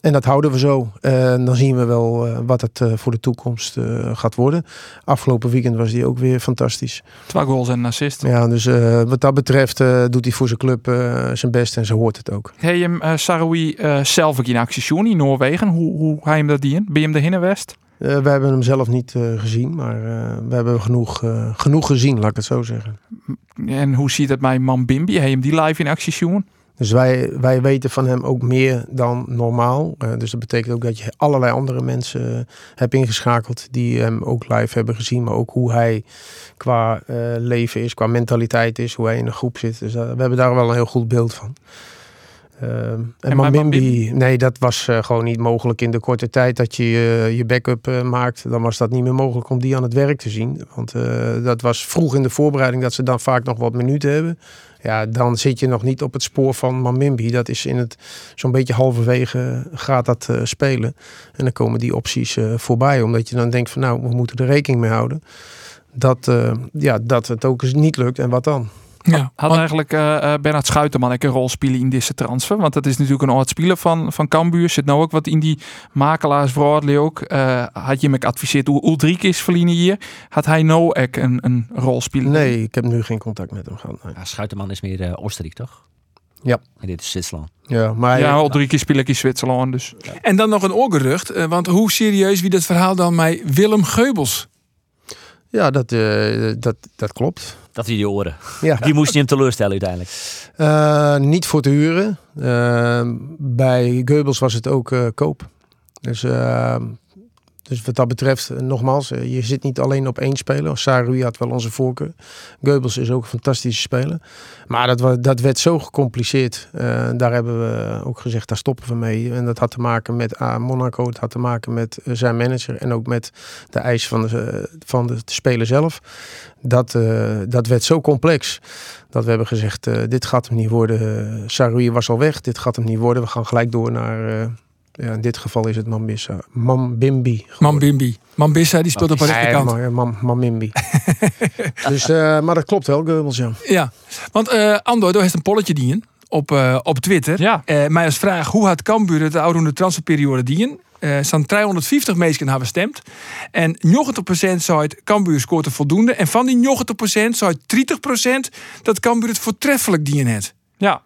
En dat houden we zo. En dan zien we wel wat het voor de toekomst gaat worden. Afgelopen weekend was hij ook weer fantastisch. Twee goals en een assist. Ja, dus wat dat betreft doet hij voor zijn club zijn best en ze hoort het ook. Je hem Saroui zelf in actie in Noorwegen? Hoe, hoe hij hem dat dien? Ben je hem de Hinnenwest? Eh, we hebben hem zelf niet eh, gezien, maar eh, we hebben genoeg, genoeg gezien, laat ik het zo zeggen. En hoe ziet het bij Man Bimbi? Heb je hem die live in actie zien? Dus wij, wij weten van hem ook meer dan normaal. Dus dat betekent ook dat je allerlei andere mensen hebt ingeschakeld die hem ook live hebben gezien. Maar ook hoe hij qua leven is, qua mentaliteit is, hoe hij in een groep zit. Dus we hebben daar wel een heel goed beeld van. Ehm, en, Mambimbi? nee, dat was eh, gewoon niet mogelijk in de korte tijd dat je eh, je backup eh, maakt. Dan was dat niet meer mogelijk om die aan het werk te zien. Want dat was vroeg in de voorbereiding dat ze dan vaak nog wat minuten hebben. Ja, dan zit je nog niet op het spoor van Mambimbi. Dat is in het zo'n beetje halverwege gaat dat spelen. En dan komen die opties voorbij. Omdat je dan denkt van nou, we moeten er rekening mee houden. Dat, ja, dat het ook eens niet lukt. En wat dan? Ja, Had want- eigenlijk eh eh, Bernard Schuiterman een rol spelen in deze transfer? Want dat is natuurlijk een oud speler van, van Cambuur. Zit nou ook wat in die makelaarsverhaal ook. Eh, had je ook geadviseerd hoe Ulrike is verliezen hier? Had hij nou ook een, een rol spelen? Nee, ik heb nu geen contact met hem gehad. nee. Ja, Schuiterman is meer eh Oostenrijk, toch? Ja. En dit is Zwitserland. Ja, maar Ja, Ulrike speel ik in Zwitserland. Dus. En dan nog een oorgerucht. Want hoe serieus wie dat verhaal dan met Willem Geubels? ja dat, eh, dat, dat klopt. Dat hij die oren. Ja. Die moest je hem teleurstellen uiteindelijk. Eh, niet voor te huren. Eh, bij Goebbels was het ook eh, koop. Dus dus wat dat betreft, eh, nogmaals, eh, je zit niet alleen op één speler. Sarui had wel onze voorkeur. Goebbels is ook een fantastische speler. Maar dat, dat werd zo gecompliceerd. Eh, daar hebben we ook gezegd, daar stoppen we mee. En dat had te maken met ah, Monaco, het had te maken met zijn manager en ook met de eis van de, van de speler zelf. Dat, dat werd zo complex dat we hebben gezegd, dit gaat hem niet worden. Sarui was al weg, dit gaat hem niet worden. We gaan gelijk door naar, ja, in dit geval is het Mambissa. Mambimbi. Mambimbi. Mambissa, die speelt op de rechterkant. maar, Mam, Mamimbi. dus, eh, maar dat klopt wel, Goebbels, ja. Ja, want eh Andor, daar heeft een polletje dienen op, eh, op Twitter. Ja. Eh mij als vraag, hoe had Cambuur het de oude transferperiode dienen? Eh staan 350 mensen hebben stemd. En 90% zou het Cambuur scoort er voldoende. En van die 90% zou het 30% dat Cambuur het voortreffelijk dienen het. Ja,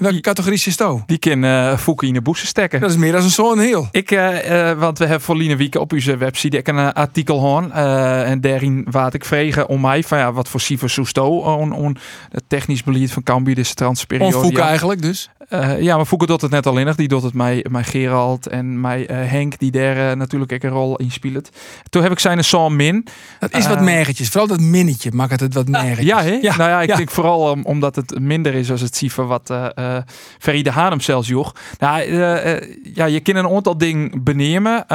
In welke categorie zit dat? die kan Fouke in de boezen stekken. Dat is meer dan een zo'n heel. Ik, eh, eh, want we hebben voor Line Wieke op onze website ik een artikel gehad. eh, en daarin waard ik vregen om mij van ja, wat voor Siver Soesto on, on het technisch beleid van Cambuur deze transferperiode. Onvoeken ja. eigenlijk dus. Eh, ja, maar Fouke doet het net al in. Die doet het mij, mij Gerald en mij eh, Henk, die daar eh, natuurlijk ook een rol in speelt. Toen heb ik zijn Sam Min. Dat is wat mergetjes. Vooral dat minnetje maakt het wat mergetjes. Ja, hè? Ja, nou ja, ik ja. denk vooral om- omdat het minder is als het Siver wat eh eh Ferry de Haan hem zelfs joeg. Nou, ja, je kan een aantal dingen benemen.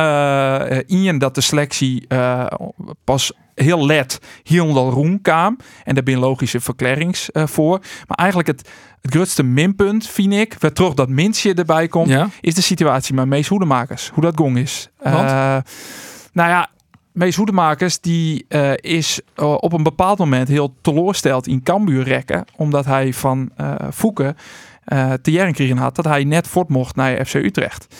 In dat de selectie pas heel let al roem kwam. En daar ben logische verklarings eh, voor. Maar eigenlijk het, het grootste minpunt, vind ik, waar toch dat mintje erbij komt, Ja. is de situatie met Mees Hoedemakers. Hoe dat gong is. Eh, nou ja, Mees Hoedemakers die eh, is op een bepaald moment heel teleurgesteld in Cambuur rekken. Omdat hij van eh Fouke te jaren kregen had dat hij net voort mocht naar FC Utrecht.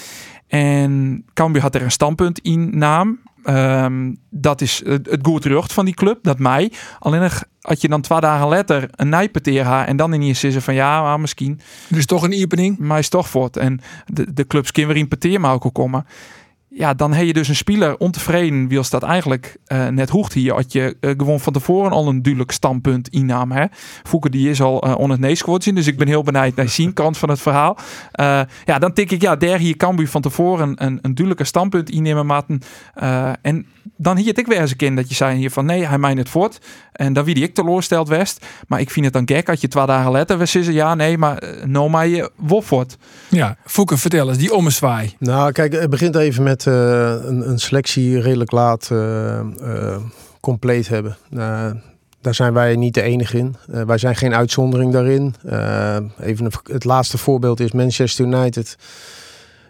En Cambuur had er een standpunt in naam. Ehm, dat is het, goed terug van die club, dat mij. Alleen had je dan twee dagen later een nijpeteer haar en dan in je zin van ja, maar misschien Er is toch een opening. maar is toch voort. En de, de clubs kunnen weer in peteermauken komen. Ja, dan heb je dus een speler ontevreden, wie als dat eigenlijk eh, net hoegt hier. Had je eh, gewoon van tevoren al een duidelijk standpunt innam. Hè? Fouke die is al eh on het neesquote zien, dus ik ben heel benieuwd naar zien kant van het verhaal. Eh, ja, dan denk ik, ja, daar hier Cambuur van tevoren een, een duidelijke standpunt innemen, maten. Eh, en dan hier het ik weer eens een keer dat je zei hier van nee, hij mijnt het voort. En dan wie die ik teleursteld west. Maar ik vind het dan gek, had je twee dagen later we zeggen, ja, nee, maar nou maar je wordt. Ja, Fouke, vertel eens, die ommezwaai. Nou, kijk, het begint even met eh, een, selectie redelijk laat eh, eh, compleet hebben. Daar zijn wij niet de enige in. Wij zijn geen uitzondering daarin. Even het laatste voorbeeld is Manchester United.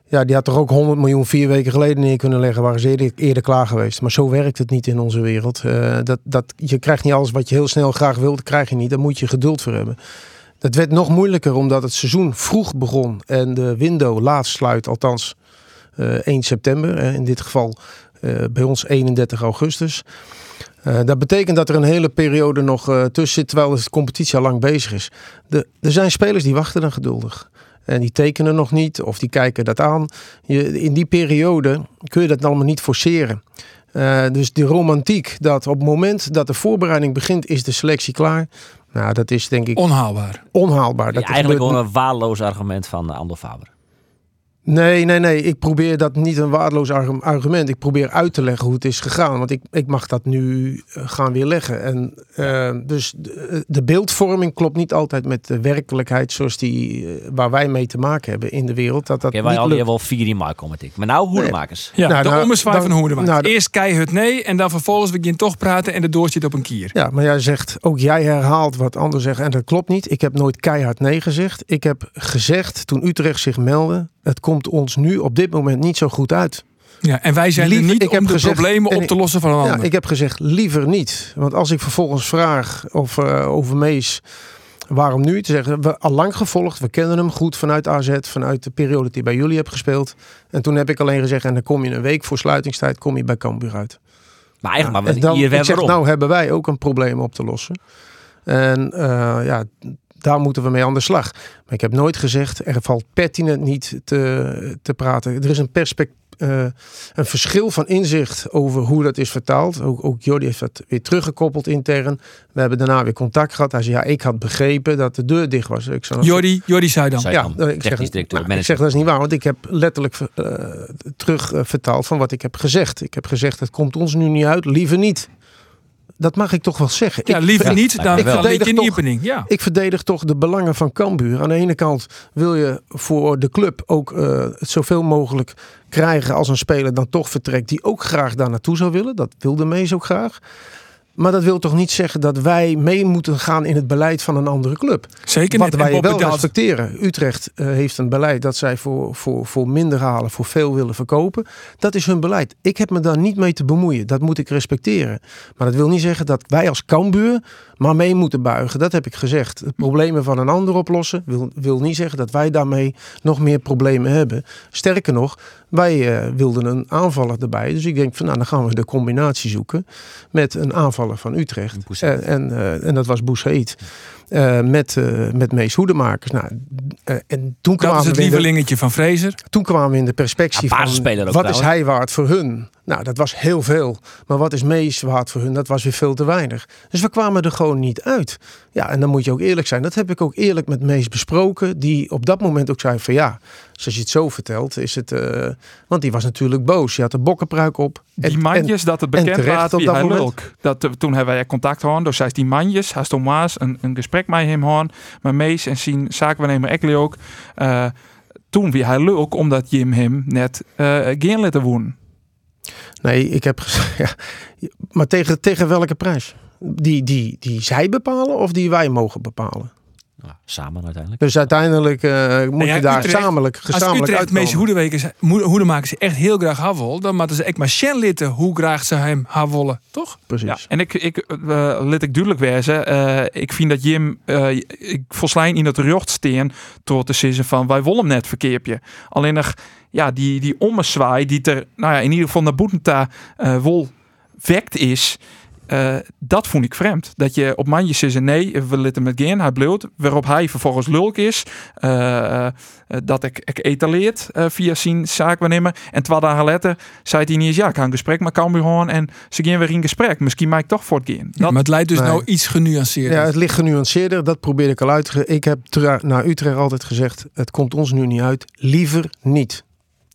Ja, die had toch ook 100 miljoen vier weken geleden neer kunnen leggen. Waren ze eerder, klaar geweest. Maar zo werkt het niet in onze wereld. Dat, dat, je krijgt niet alles wat je heel snel graag wilt. Krijg je niet. Daar moet je geduld voor hebben. Dat werd nog moeilijker omdat het seizoen vroeg begon. En de window laat sluit. Althans 1 september. eh, in dit geval eh, bij ons 31 augustus. Eh, dat betekent dat er een hele periode nog eh, tussen zit, terwijl de competitie al lang bezig is. De, er zijn spelers die wachten dan geduldig. En die tekenen nog niet of die kijken dat aan. Je, in die periode kun je dat allemaal niet forceren. Eh, dus die romantiek dat op het moment dat de voorbereiding begint, is de selectie klaar. Nou, dat is denk ik Onhaalbaar. onhaalbaar. Ja, Dat eigenlijk gebeurt gewoon een waardeloos argument van Ando Faber. Nee, nee, nee. Ik probeer dat niet een waardeloos argu- argument. Ik probeer uit te leggen hoe het is gegaan. Want ik, ik mag dat nu eh, gaan weerleggen. En uh, dus de, de, beeldvorming klopt niet altijd met de werkelijkheid zoals die uh, waar wij mee te maken hebben in de wereld. Dat dat okay, wij al wel vier in maart komen, ik. Maar nou hoedemakers. Nee. Ja, nou, de nou, ommezwaai van hoedemakers. Nou, Eerst keihard nee en dan vervolgens we gaan toch praten en de door zit op een kier. Ja, maar jij zegt, ook jij herhaalt wat anderen zeggen en dat klopt niet. Ik heb nooit keihard nee gezegd. Ik heb gezegd toen Utrecht zich meldde, het komt ons nu op dit moment niet zo goed uit. Ja, en wij zijn liever, er niet ik om heb de gezegd, problemen op te lossen van een ander. Ja, ik heb gezegd liever niet. Want als ik vervolgens vraag of uh, over Mees, waarom nu? Te zeggen, we al lang gevolgd, we kennen hem goed vanuit AZ, vanuit de periode die bij jullie heb gespeeld. En toen heb ik alleen gezegd, en dan kom je een week voor sluitingstijd, kom je bij Cambuur uit. Maar eigenlijk, maar en dan, ik zeg, nou hebben wij ook een probleem op te lossen. En uh, ja, daar moeten we mee aan de slag. Maar ik heb nooit gezegd, er valt pertinent niet te, te praten. Er is een, eh, een verschil van inzicht over hoe dat is vertaald. Ook, ook Jordi heeft dat weer teruggekoppeld intern. We hebben daarna weer contact gehad. Hij zei, ja, ik had begrepen dat de deur dicht was. Ik zei, Jordi, Jordi. Zei- ja, dan, eh, ik zeg, nou, ik zeg dat is niet waar, want ik heb letterlijk eh, terug vertaald van wat ik heb gezegd. Ik heb gezegd, het komt ons nu niet uit, liever niet. Dat mag ik toch wel zeggen. Ja, ik, liever niet dan me wel. Verdedig de toch- opening. Ja. ik verdedig toch de belangen van Cambuur. Aan de ene kant wil je voor de club ook het zoveel mogelijk krijgen als een speler dan toch vertrekt die ook graag daar naartoe zou willen. Dat wilde Mees ook graag. Maar dat wil toch niet zeggen dat wij mee moeten gaan in het beleid van een andere club. Zeker Wat niet. wij En Bob wel betaalt- respecteren. Utrecht eh, heeft een beleid dat zij voor, voor, voor minder halen, voor veel willen verkopen. Dat is hun beleid. Ik heb me daar niet mee te bemoeien. Dat moet ik respecteren. Maar dat wil niet zeggen dat wij als Cambuur maar mee moeten buigen. Dat heb ik gezegd. De problemen van een ander oplossen wil, wil niet zeggen dat wij daarmee nog meer problemen hebben. Sterker nog, wij eh, wilden een aanvaller erbij. Dus ik denk van nou, dan gaan we de combinatie zoeken met een aanvaller van Utrecht. Boussaïd. En, en, eh, en dat was Boussaïd. Eh, met, eh, met Mees Hoedemakers. Nou, eh, en toen Dat kwamen, is het de, lievelingetje van Fraser. toen kwamen we in de perspectie Ja, van ook wat is hij waard voor hun? Nou, dat was heel veel. Maar wat is Mees waard voor hun? Dat was weer veel te weinig. Dus we kwamen er gewoon niet uit. Ja, en dan moet je ook eerlijk zijn. Dat heb ik ook eerlijk met Mees besproken. Die op dat moment ook zei van ja, zoals je het zo vertelt, is het... eh, want die was natuurlijk boos. Je had de bokkenpruik op. Die En- manjes dat het en bekend was op dat moment. lulk. Dat, eh, toen hebben wij contact gehad. Dus zei die manjes, haast om Maas, een, een gesprek met hem gehad. Maar Mees en zien zaakwaarnemer Ekli ook. Eh, toen wie hij lulk omdat Jim hem net eh geen laten wonen. Nee, ik heb gezegd. Ja, maar tegen, tegen welke prijs? Die, die, die zij bepalen of die wij mogen bepalen? Nou, samen uiteindelijk. Dus uiteindelijk eh, moet ja, je daar Utrecht- gezamenlijk, Als Utrecht hoedewekers, hoedemakers echt heel graag haar wil, dan moeten ze echt maar Sjen litten hoe graag ze hem haar willen, toch? Precies. Ja, en ik, ik eh, let ik duidelijk wezen. eh, ik vind dat Jim, eh, ik volslijn in het recht steen tot te zeggen van wij willen hem net verkeerpje. Alleen nog, ja, die, die ommezwaai die er, nou ja, in ieder geval naar Boetenta eh wol wekt is. Eh, dat vond ik vreemd. Dat je op manjes zegt nee, we litten met geen, hij bloot. Waarop hij vervolgens lulk is. eh, eh, dat ik, ik etaleert eh, via zijn zaakwaarnemer. En twee dagen later zei hij niet eens, ja, ik ga een gesprek met Cambuur en ze gaan weer in gesprek. Misschien maak ik toch voor het gaan. Dat, maar het lijkt dus Nee. nou iets genuanceerder. Ja, het ligt genuanceerder. Dat probeer ik al uit te Ik heb naar Utrecht altijd gezegd: het komt ons nu niet uit. Liever niet.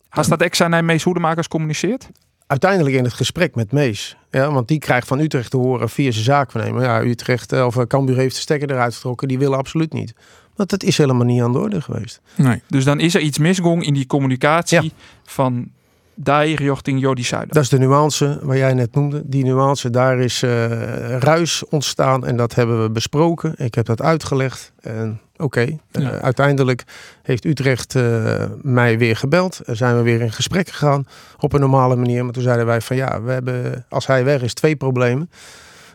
Als dat ex zijn meest hoedemakers communiceert? Uiteindelijk in het gesprek met Mees. Ja, want die krijgt van Utrecht te horen via zijn zaakvernemer. Ja, Utrecht eh, of eh, Cambuur heeft de stekker eruit getrokken. Die willen absoluut niet. Want dat is helemaal niet aan de orde geweest. Nee. Dus dan is er iets misgong in die communicatie Ja. van die richting Jordi Zuider. Dat is de nuance waar jij net noemde. Die nuance, daar is eh, ruis ontstaan en dat hebben we besproken. Ik heb dat uitgelegd. En oké, eh, Ja. uiteindelijk heeft Utrecht eh, mij weer gebeld. Er zijn we weer in gesprek gegaan op een normale manier. Maar toen zeiden wij van ja, we hebben, als hij weg is, twee problemen.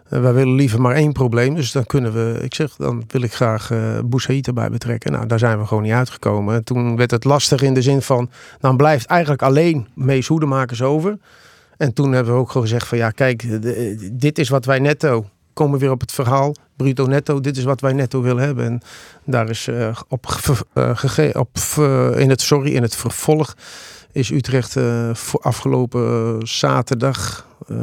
Eh, wij willen liever maar één probleem. Dus dan kunnen we, ik zeg, dan wil ik graag eh Boussaïd erbij betrekken. Nou, daar zijn we gewoon niet uitgekomen. En toen werd het lastig in de zin van, dan blijft eigenlijk alleen Mees Hoedemakers over. En toen hebben we ook gewoon gezegd van ja, kijk, de- dit is wat wij netto. Komen we weer op het verhaal, bruto netto, dit is wat wij netto willen hebben. En daar is eh, op, eh, op eh, in het sorry, in het vervolg is Utrecht eh, voor afgelopen eh, zaterdag eh,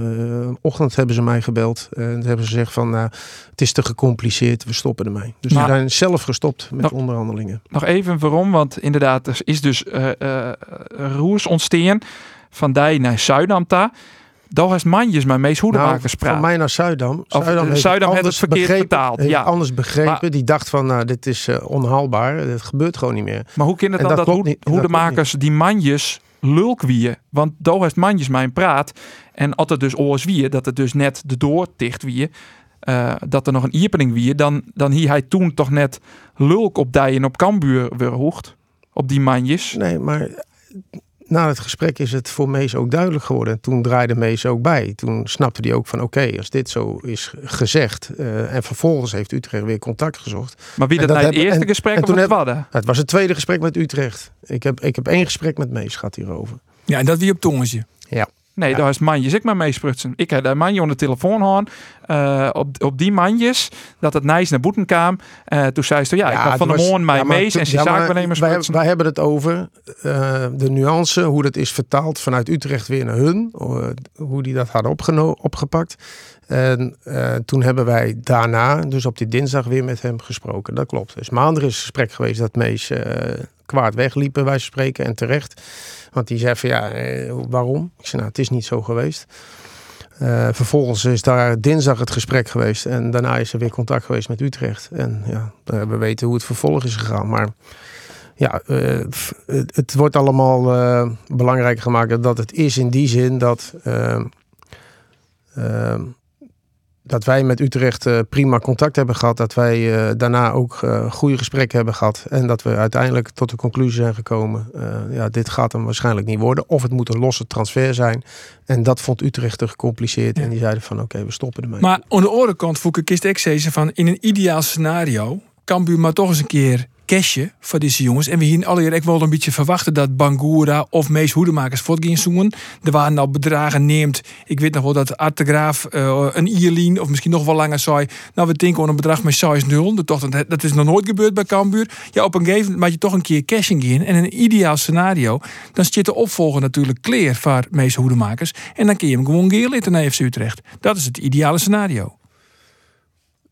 ochtend hebben ze mij gebeld en hebben ze gezegd van nou, het is te gecompliceerd, we stoppen ermee. Dus Maar- we zijn zelf gestopt met onderhandelingen. Nog even waarom, want inderdaad, er is dus roers ontstaan van die naar Zuidam is manjes maar meest hoedemakers Nou, van mij naar Zuidam. Zuidam eh, heeft, Zuidam heeft anders het verkeerd begrepen, heeft ja. anders begrepen. Maar- die dacht van, nou, dit is eh, onhaalbaar. Het gebeurt gewoon niet meer. Maar hoe kan het En dan dat dat. Dat hoedemakers die manjes lulk wie? Want daar heeft manjes mijn praat. En het dus oors wie, dat het dus net de door dicht wie, eh, dat er nog een iepening wie, dan, dan hier hij toen toch net lulk op die en op Kambuur weer hoogd. Op die manjes. Nee, maar na het gesprek is het voor Mees ook duidelijk geworden. En toen draaide Mees ook bij. Toen snapte hij ook van oké, als dit zo is gezegd. eh, en vervolgens heeft Utrecht weer contact gezocht. Maar wie dat, dat nou het eerste en- gesprek en of toen het heb-? Het was het tweede gesprek met Utrecht. Ik heb, ik heb één gesprek met Mees gehad hierover. Ja, en dat wie op tongetje. Ja. Nee, daar is manjes ik maar meesprutsen. Ik heb daar manje aan de telefoon gehad. eh, op, op die manjes, dat het nice naar boeten kwam. Eh, toen zei ze, ja, ik had van de morgen mij ja, toen- en ze ja, maar zaakwaarnemers wij, sprutsen. wij hebben het over eh, de nuance, hoe dat is vertaald vanuit Utrecht weer naar hun. hoe die dat hadden opgepakt. En eh, toen hebben wij daarna, dus op die dinsdag, weer met hem gesproken. Dat klopt. Dus maandag is een gesprek geweest dat Mees eh, kwaad wegliepen, wij spreken. En terecht. Want die zei van ja, eh, waarom? Ik zei nou, het is niet zo geweest. Vervolgens is daar dinsdag het gesprek geweest. En daarna is er weer contact geweest met Utrecht. En ja, we weten hoe het vervolg is gegaan. Maar ja, het, het wordt allemaal eh, belangrijk gemaakt dat het is in die zin dat, dat wij met Utrecht eh, prima contact hebben gehad. Dat wij eh, daarna ook eh, goede gesprekken hebben gehad. En dat we uiteindelijk tot de conclusie zijn gekomen. ja, dit gaat hem waarschijnlijk niet worden. Of het moet een losse transfer zijn. En dat vond Utrecht te gecompliceerd. Ja. En die zeiden van oké, we stoppen ermee. Maar aan de andere kant voel ik kist van in een ideaal scenario Cambuur maar toch eens een keer cashje voor deze jongens. En we hier allereerst ik wel een beetje verwachten dat Bangura of Mees Hoedemakers voort gaan zoeken. Er waren al bedragen neemt. Ik weet nog wel dat Artegraaf eh, een Ierlien of misschien nog wel langer zei. Nou, we denken aan een bedrag met 6-0. Dat, toch- dat, dat is nog nooit gebeurd bij Cambuur. Ja, op een gegeven moment maak je toch een keer cashing in. En een ideaal scenario, dan zit de opvolger natuurlijk clear voor Mees Hoedemakers. En dan kun je hem gewoon geerlitten naar FC Utrecht. Dat is het ideale scenario.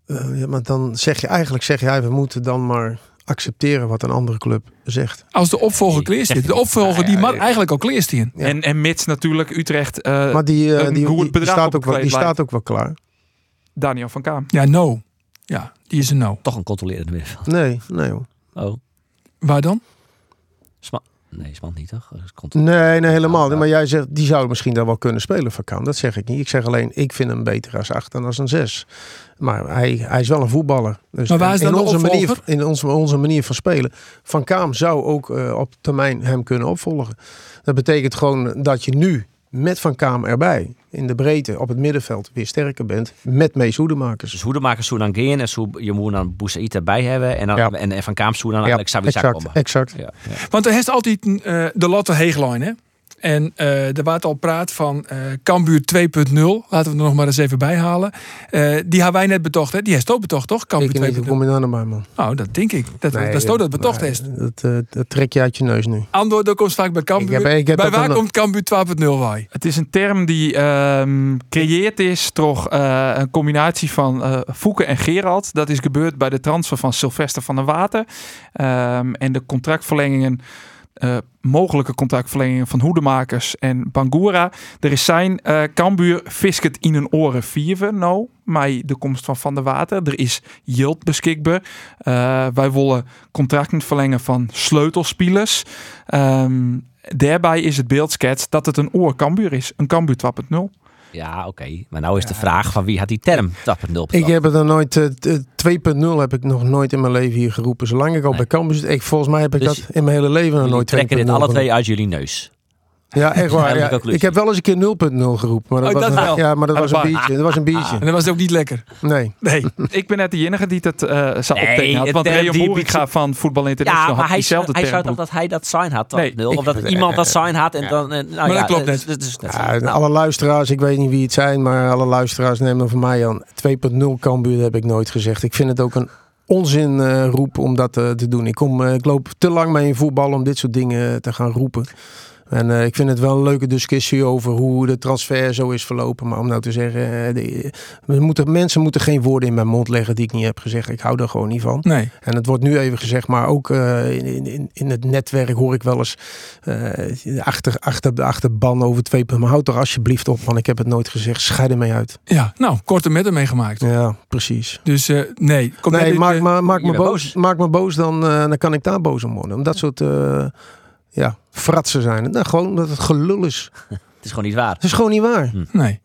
Eh, ja, maar dan zeg je eigenlijk, zeg jij, we moeten dan maar accepteren wat een andere club zegt. Als de opvolger Nee, zit. De opvolger die mag eigenlijk al. Ja. En, en mits natuurlijk Utrecht, eh, Maar die, eh, een die, staat, ook wel, die staat ook wel klaar. Daniel van Kaam. Ja, no. Ja, die is een no. Toch een controlerende middenveld. Nee, nee hoor. Oh, Waar dan? Sma nee, Smant niet toch? Cont- Nee, nee, helemaal niet. Maar jij zegt, die zou misschien dan wel kunnen spelen van Kaan. Dat zeg ik niet. Ik zeg alleen, ik vind hem beter als 8 dan als een 6. Maar hij, hij is wel een voetballer. Dus Maar waar is in onze manier? In onze, onze manier van spelen. Van Kaam zou ook eh, op termijn hem kunnen opvolgen. Dat betekent gewoon dat je nu met Van Kaam erbij in de breedte op het middenveld weer sterker bent met Mees Hoedemakers. Dus Hoedemakers gaan en zo, je moet dan Boussaïd erbij hebben. En, dan, Ja. en, en Van Kaam zo dan eigenlijk exact, komen. exact. Ja, ja. Want er is altijd eh, de Lotte Heegline, hè? En eh er wordt al praat van eh Cambuur 2.0. Laten we er nog maar eens even bij halen. Eh, die hebben wij net betocht, hè? Die heeft ook betocht, toch? Ik Cambuur weet niet, hoe 2.0. kom je nou bij, man? Nou, dat denk ik. Dat, Nee, dat is toch dat betocht is. Dat, eh, dat trek je uit je neus nu. Andor, dat komt vaak bij Cambuur. Ik heb- ik heb bij dat waar komt Cambuur 2.0 bij? Het is een term die ehm creëerd is door eh, een combinatie van eh Fouke en Gerald. Dat is gebeurd bij de transfer van Sylvester van der Water. Ehm, en de contractverlengingen, eh, mogelijke contractverlengingen van Hoedemakers en Bangura. Er is zijn eh Cambuur fisket in een oren vierven, nou, met de komst van Van der Water. Er is yield beschikbaar. Eh, wij willen contracten verlengen van sleutelspelers. Ehm, daarbij is het beeldskets dat het een oor Cambuur is. Een Cambuur 2.0. Ja, oké. Maar nou is de vraag van wie had die term 2.0 Ik heb het er nooit, eh, t- 2.0 heb ik nog nooit in mijn leven hier geroepen. Zolang ik al Nee. bij Cambuur zit, ik, volgens mij heb ik Dus dat in mijn hele leven nog nooit trekken dit 2.0 alle twee uit jullie neus. Ja, echt waar. Ja. Ik heb wel eens een keer 0.0 geroepen. Maar dat Oh, was dat een, wel. Ja, maar dat Ah, was een biertje. Dat was een En biertje. dat was ook niet lekker. Nee. Nee. Ik ben net de enige die dat eh zou Nee, optekenen had. Want Rayon die- Boeriga van Voetbal International Ja, maar had hij, diezelfde hij term. zou toch dat hij dat sign had 2.0? Nee, of dat ik- iemand dat sign had en dan... eh, Nou, Maar dat ja, klopt net. dat is net alle luisteraars, ik weet niet wie het zijn, maar alle luisteraars nemen dan van mij aan. 2.0 Cambuur heb ik nooit gezegd. Ik vind het ook een onzin eh, roep om dat te doen. Ik, kom, ik loop te lang mee in voetbal om dit soort dingen te gaan roepen. En eh, ik vind het wel een leuke discussie over hoe de transfer zo is verlopen. Maar om nou te zeggen, eh, de- we moeten, mensen moeten geen woorden in mijn mond leggen die ik niet heb gezegd. Ik hou er gewoon niet van. Nee. En het wordt nu even gezegd, maar ook eh, in, in, in het netwerk hoor ik wel eens eh, achter, achter, de achterban over twee punten. Maar houd er alsjeblieft op, man. Ik heb het nooit gezegd. Scheid ermee uit. Ja, nou, korte metten meegemaakt. Ja, precies. Dus eh, nee. Komt Nee, maak, maar, maak, me bent boos, maak me boos, dan, eh, dan kan ik daar boos om worden. Om dat soort eh, ja, fratsen zijn. Nou, gewoon dat het gelul is. Het is gewoon niet waar. Het is gewoon niet waar. Nee.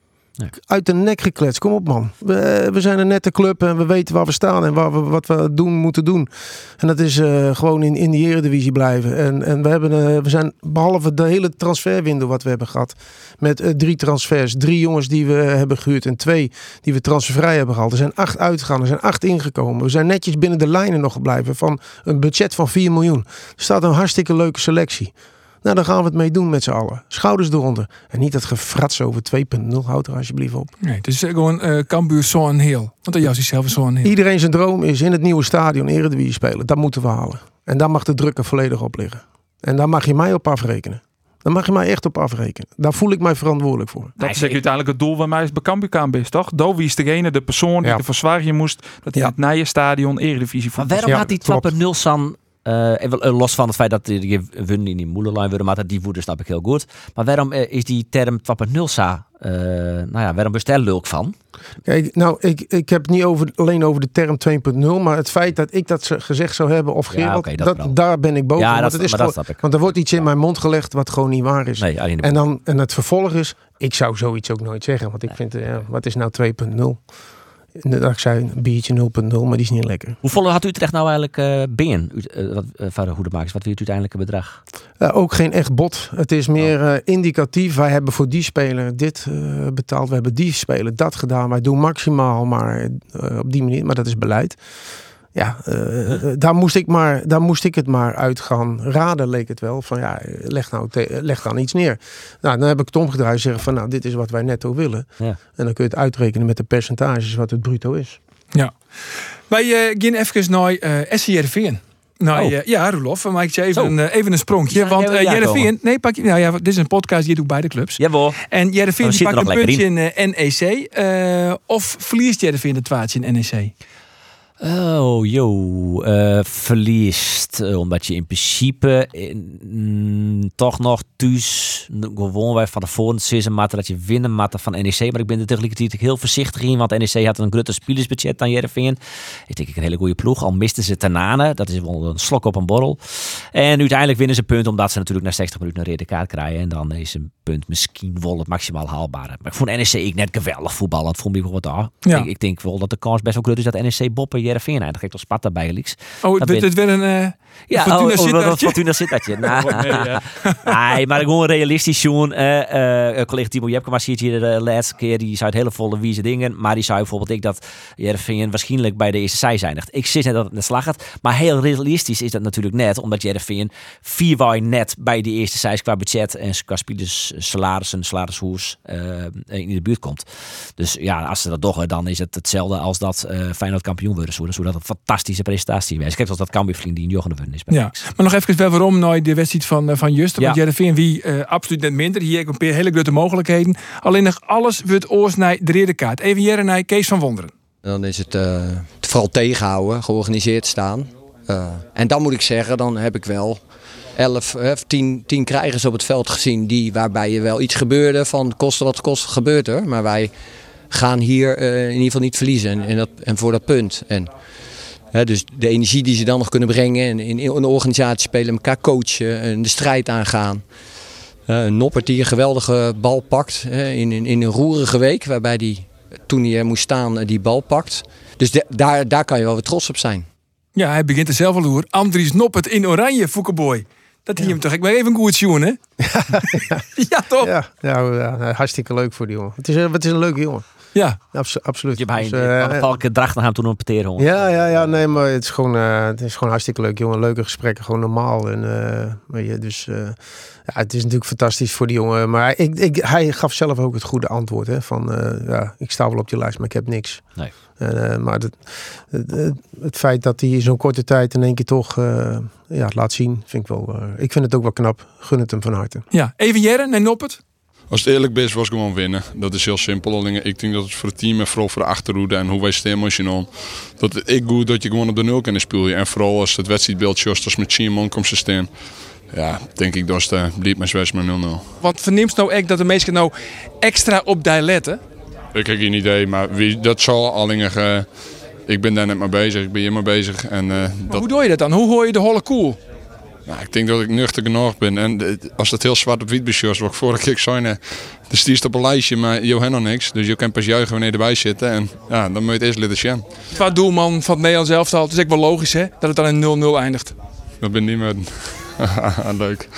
Uit de nek gekletst. Kom op, man. We, we zijn een nette club en we weten waar we staan en waar we, wat we doen moeten doen. En dat is eh, gewoon in, in die eredivisie blijven. En, en we, hebben, eh, we zijn, behalve de hele transferwindow wat we hebben gehad, met eh, drie transfers, drie jongens die we hebben gehuurd en twee die we transfervrij hebben gehaald. Er zijn acht uitgegaan, er zijn acht ingekomen. We zijn netjes binnen de lijnen nog gebleven van een budget van 4 miljoen. Er staat een hartstikke leuke selectie. Nou, dan gaan we het mee doen met z'n allen. Schouders eronder. En niet dat gefrats over 2.0. Houd er alsjeblieft op. Nee, het is gewoon eh Cambuur zo'n heel. Want dat juist is zelf zo'n heel. Iedereen zijn droom is in het nieuwe stadion Eredivisie spelen. Dat moeten we halen. En daar mag de druk er volledig op liggen. En daar mag je mij op afrekenen. Daar mag je mij echt op afrekenen. Daar voel ik mij verantwoordelijk voor. Dat is uiteindelijk het doel van mij is bij Cambuurkaan is, toch? Dovi is degene, de persoon die Ja. de verzwaring moest dat hij Ja. het stadion Eredivisie Maar voetbal. waarom had die klopt. 2.0 San... eh, even, eh, los van het feit dat die winnen in die moederlijn worden, maar dat die woede snap ik heel goed. Maar waarom eh, is die term 2.0 sa? eh, nou ja, waarom bestel lulk van? Kijk, nou, ik, ik heb het niet over, alleen over de term 2.0. Maar het feit dat ik dat ze- gezegd zou hebben of Ja, Gerald, dat daar ben ik boven. Ja, want, dat- het is maar gewoon- want er wordt iets in mijn mond gelegd wat gewoon niet waar is. Nee, En, dan, en het vervolg is, ik zou zoiets ook nooit zeggen. Want ik vind, eh, ja, wat is nou 2.0? Dat ik zei, een biertje 0.0, maar die is niet lekker. Hoeveel had Utrecht nou eigenlijk eh binnen? U- eh, wat, eh, van de Hoedemakers, wat weer het uiteindelijke bedrag? Ook geen echt bot. Het is meer eh, indicatief. Wij hebben voor die speler dit betaald. We hebben die speler dat gedaan. Wij doen maximaal, maar op die manier. Maar dat is beleid. Ja, eh, eh, daar, moest ik maar, daar moest ik het maar uit gaan raden, leek het wel. Van ja, leg, nou te- leg dan iets neer. Nou, dan heb ik het omgedraaid en zeggen van nou, dit is wat wij netto willen. Ja. En dan kun je het uitrekenen met de percentages wat het bruto is. Ja. Wij eh, gaan even naar eh SCRV. Nou, Oh. ja, Roelof, dan maak ik je even, Zo. een, even een sprongje. Ja, want ja Jereveen, komen. nee, pak je, nou ja, dit is een podcast, die doet beide clubs. Jawel. En Jereveen pakt een puntje in, NEC. eh, of verliest Jereveen de twaartje in NEC? Oh, joh. eh, verliest. eh, omdat je in principe mm, toch nog thuis gewoon wij van de volgende matten dat je winnen matten van NEC. Maar ik ben er tegelijkertijd heel voorzichtig in, want NEC had een groter spelersbudget dan Jereveen. Ik denk ik een hele goede ploeg. Al misten ze Tanane. Dat is wel een slok op een borrel. En uiteindelijk winnen ze punt omdat ze natuurlijk na 60 minuten een rode kaart krijgen. En dan is een punt misschien wel het maximaal haalbare. Maar ik vond NEC ik net geweldig voetballen. Dat vond ik wel wat. Ja. Ik, ik denk wel dat de kans best wel groot is dat NEC Boppen Jereveen eindigt. toch Sparta bij Leaks. Oh, Dat dit, dit weer een eh, Ja, Fortuna oh, oh, Sittardje. Fortuna Sittardje. Nou, Nee, ja. nee, maar gewoon realistisch, Sjoen. Eh, eh, collega Timo Jepkema ziet hier de laatste keer. Die zei het hele volle wieze dingen. Maar die zei bijvoorbeeld ik dat Jereveen waarschijnlijk bij de eerste zij eindigt. Ik zit net dat het net slag gaat. Maar heel realistisch is dat natuurlijk net. Omdat Jereveen vier waai net bij de eerste zij qua budget. En qua spelers salarissen, salarishoers eh, in de buurt komt. Dus ja, als ze dat doen, dan is het hetzelfde als dat Feyenoord kampioen worden. Zo, zodat een fantastische prestatie is. Kijk, als dat Cambuur vriend die in Jochen de Wun is. bij Ja, maar nog even wel waarom nou de wedstrijd van, eh, van Juster. Want Ja. Jereveen wie eh, absoluut net minder. Hier heb ik een paar hele grote mogelijkheden. Alleen nog alles wordt oors naar de kaart. Even Jere naar Kees van Wonderen. Dan is het eh, vooral tegenhouden, georganiseerd staan. Eh, en dan moet ik zeggen, dan heb ik wel 11, eh, 10, 10 krijgers op het veld gezien die, waarbij je wel iets gebeurde van kosten wat kost gebeurt er. Maar wij gaan hier eh, in ieder geval niet verliezen en, en, dat, en voor dat punt. En, hè, dus de energie die ze dan nog kunnen brengen en in, in een organisatie spelen, elkaar coachen en de strijd aangaan. Een Noppert die een geweldige bal pakt hè, in, in, in een roerige week, waarbij die toen hij er moest staan eh, die bal pakt. Dus de- daar, daar kan je wel weer trots op zijn. Ja, hij begint er zelf al hoor. Andries Noppert in oranje, Foukeboy. Dat hier hem toch. Ik ben even goed zien, hè? ja, toch? Ja. Ja, ja, ja, hartstikke leuk voor die jongen. Het is, het is een leuke jongen. Abso- absoluut. Je hebt Dus, eh, valke dracht naar hem toen peteren hoor. Ja, ja, ja, nee, maar het is gewoon, eh, het is gewoon hartstikke leuk, jongen. Leuke gesprekken, gewoon normaal. En, eh, weet je, dus eh, ja, het is natuurlijk fantastisch voor die jongen. Maar ik, ik, hij gaf zelf ook het goede antwoord. Hè, van, eh, ja, ik sta wel op die lijst, maar ik heb niks. Nee. En, eh, maar het, het, het- het feit dat hij in zo'n korte tijd in één keer toch eh, ja, het laat zien, vind ik wel. eh, ik vind het ook wel knap. Gun het hem van harte. ja. Even Jere naar Noppert. Als het eerlijk is, was gewoon winnen. Dat is heel simpel. Alleen ik denk dat het voor het team en vooral voor de achterhoede en hoe wij staan emotioneel. Dat het ik goed dat je gewoon op de nul kan spelen. En vooral als het wedstrijdbeeld just als met 10 man komt te staan. Ja, denk ik dat het bliep met Zwijs met 0-0. Want verneemt nou echt dat de mensen nou extra op die letten? Ik heb geen idee, maar wie, dat zal alleen. eh, ik ben daar net mee bezig. Ik ben hier mee bezig. En eh, dat, hoe doe je dat dan? Hoe hoor je de holle koel? Nou, ik denk dat ik nuchter genoeg ben. En eh, als dat heel zwart op wit wat ik vorige keer zei, eh, de stiest op een lijstje, maar je hebt nog niks. Dus je kan pas juichen wanneer je erbij zit. En ja, dan moet je het eerst leren zien. Qua doelman van het Nederlands elftal. Het is ook wel logisch hè, dat het dan in 0-0 eindigt. Dat ben niet meer. Leuk.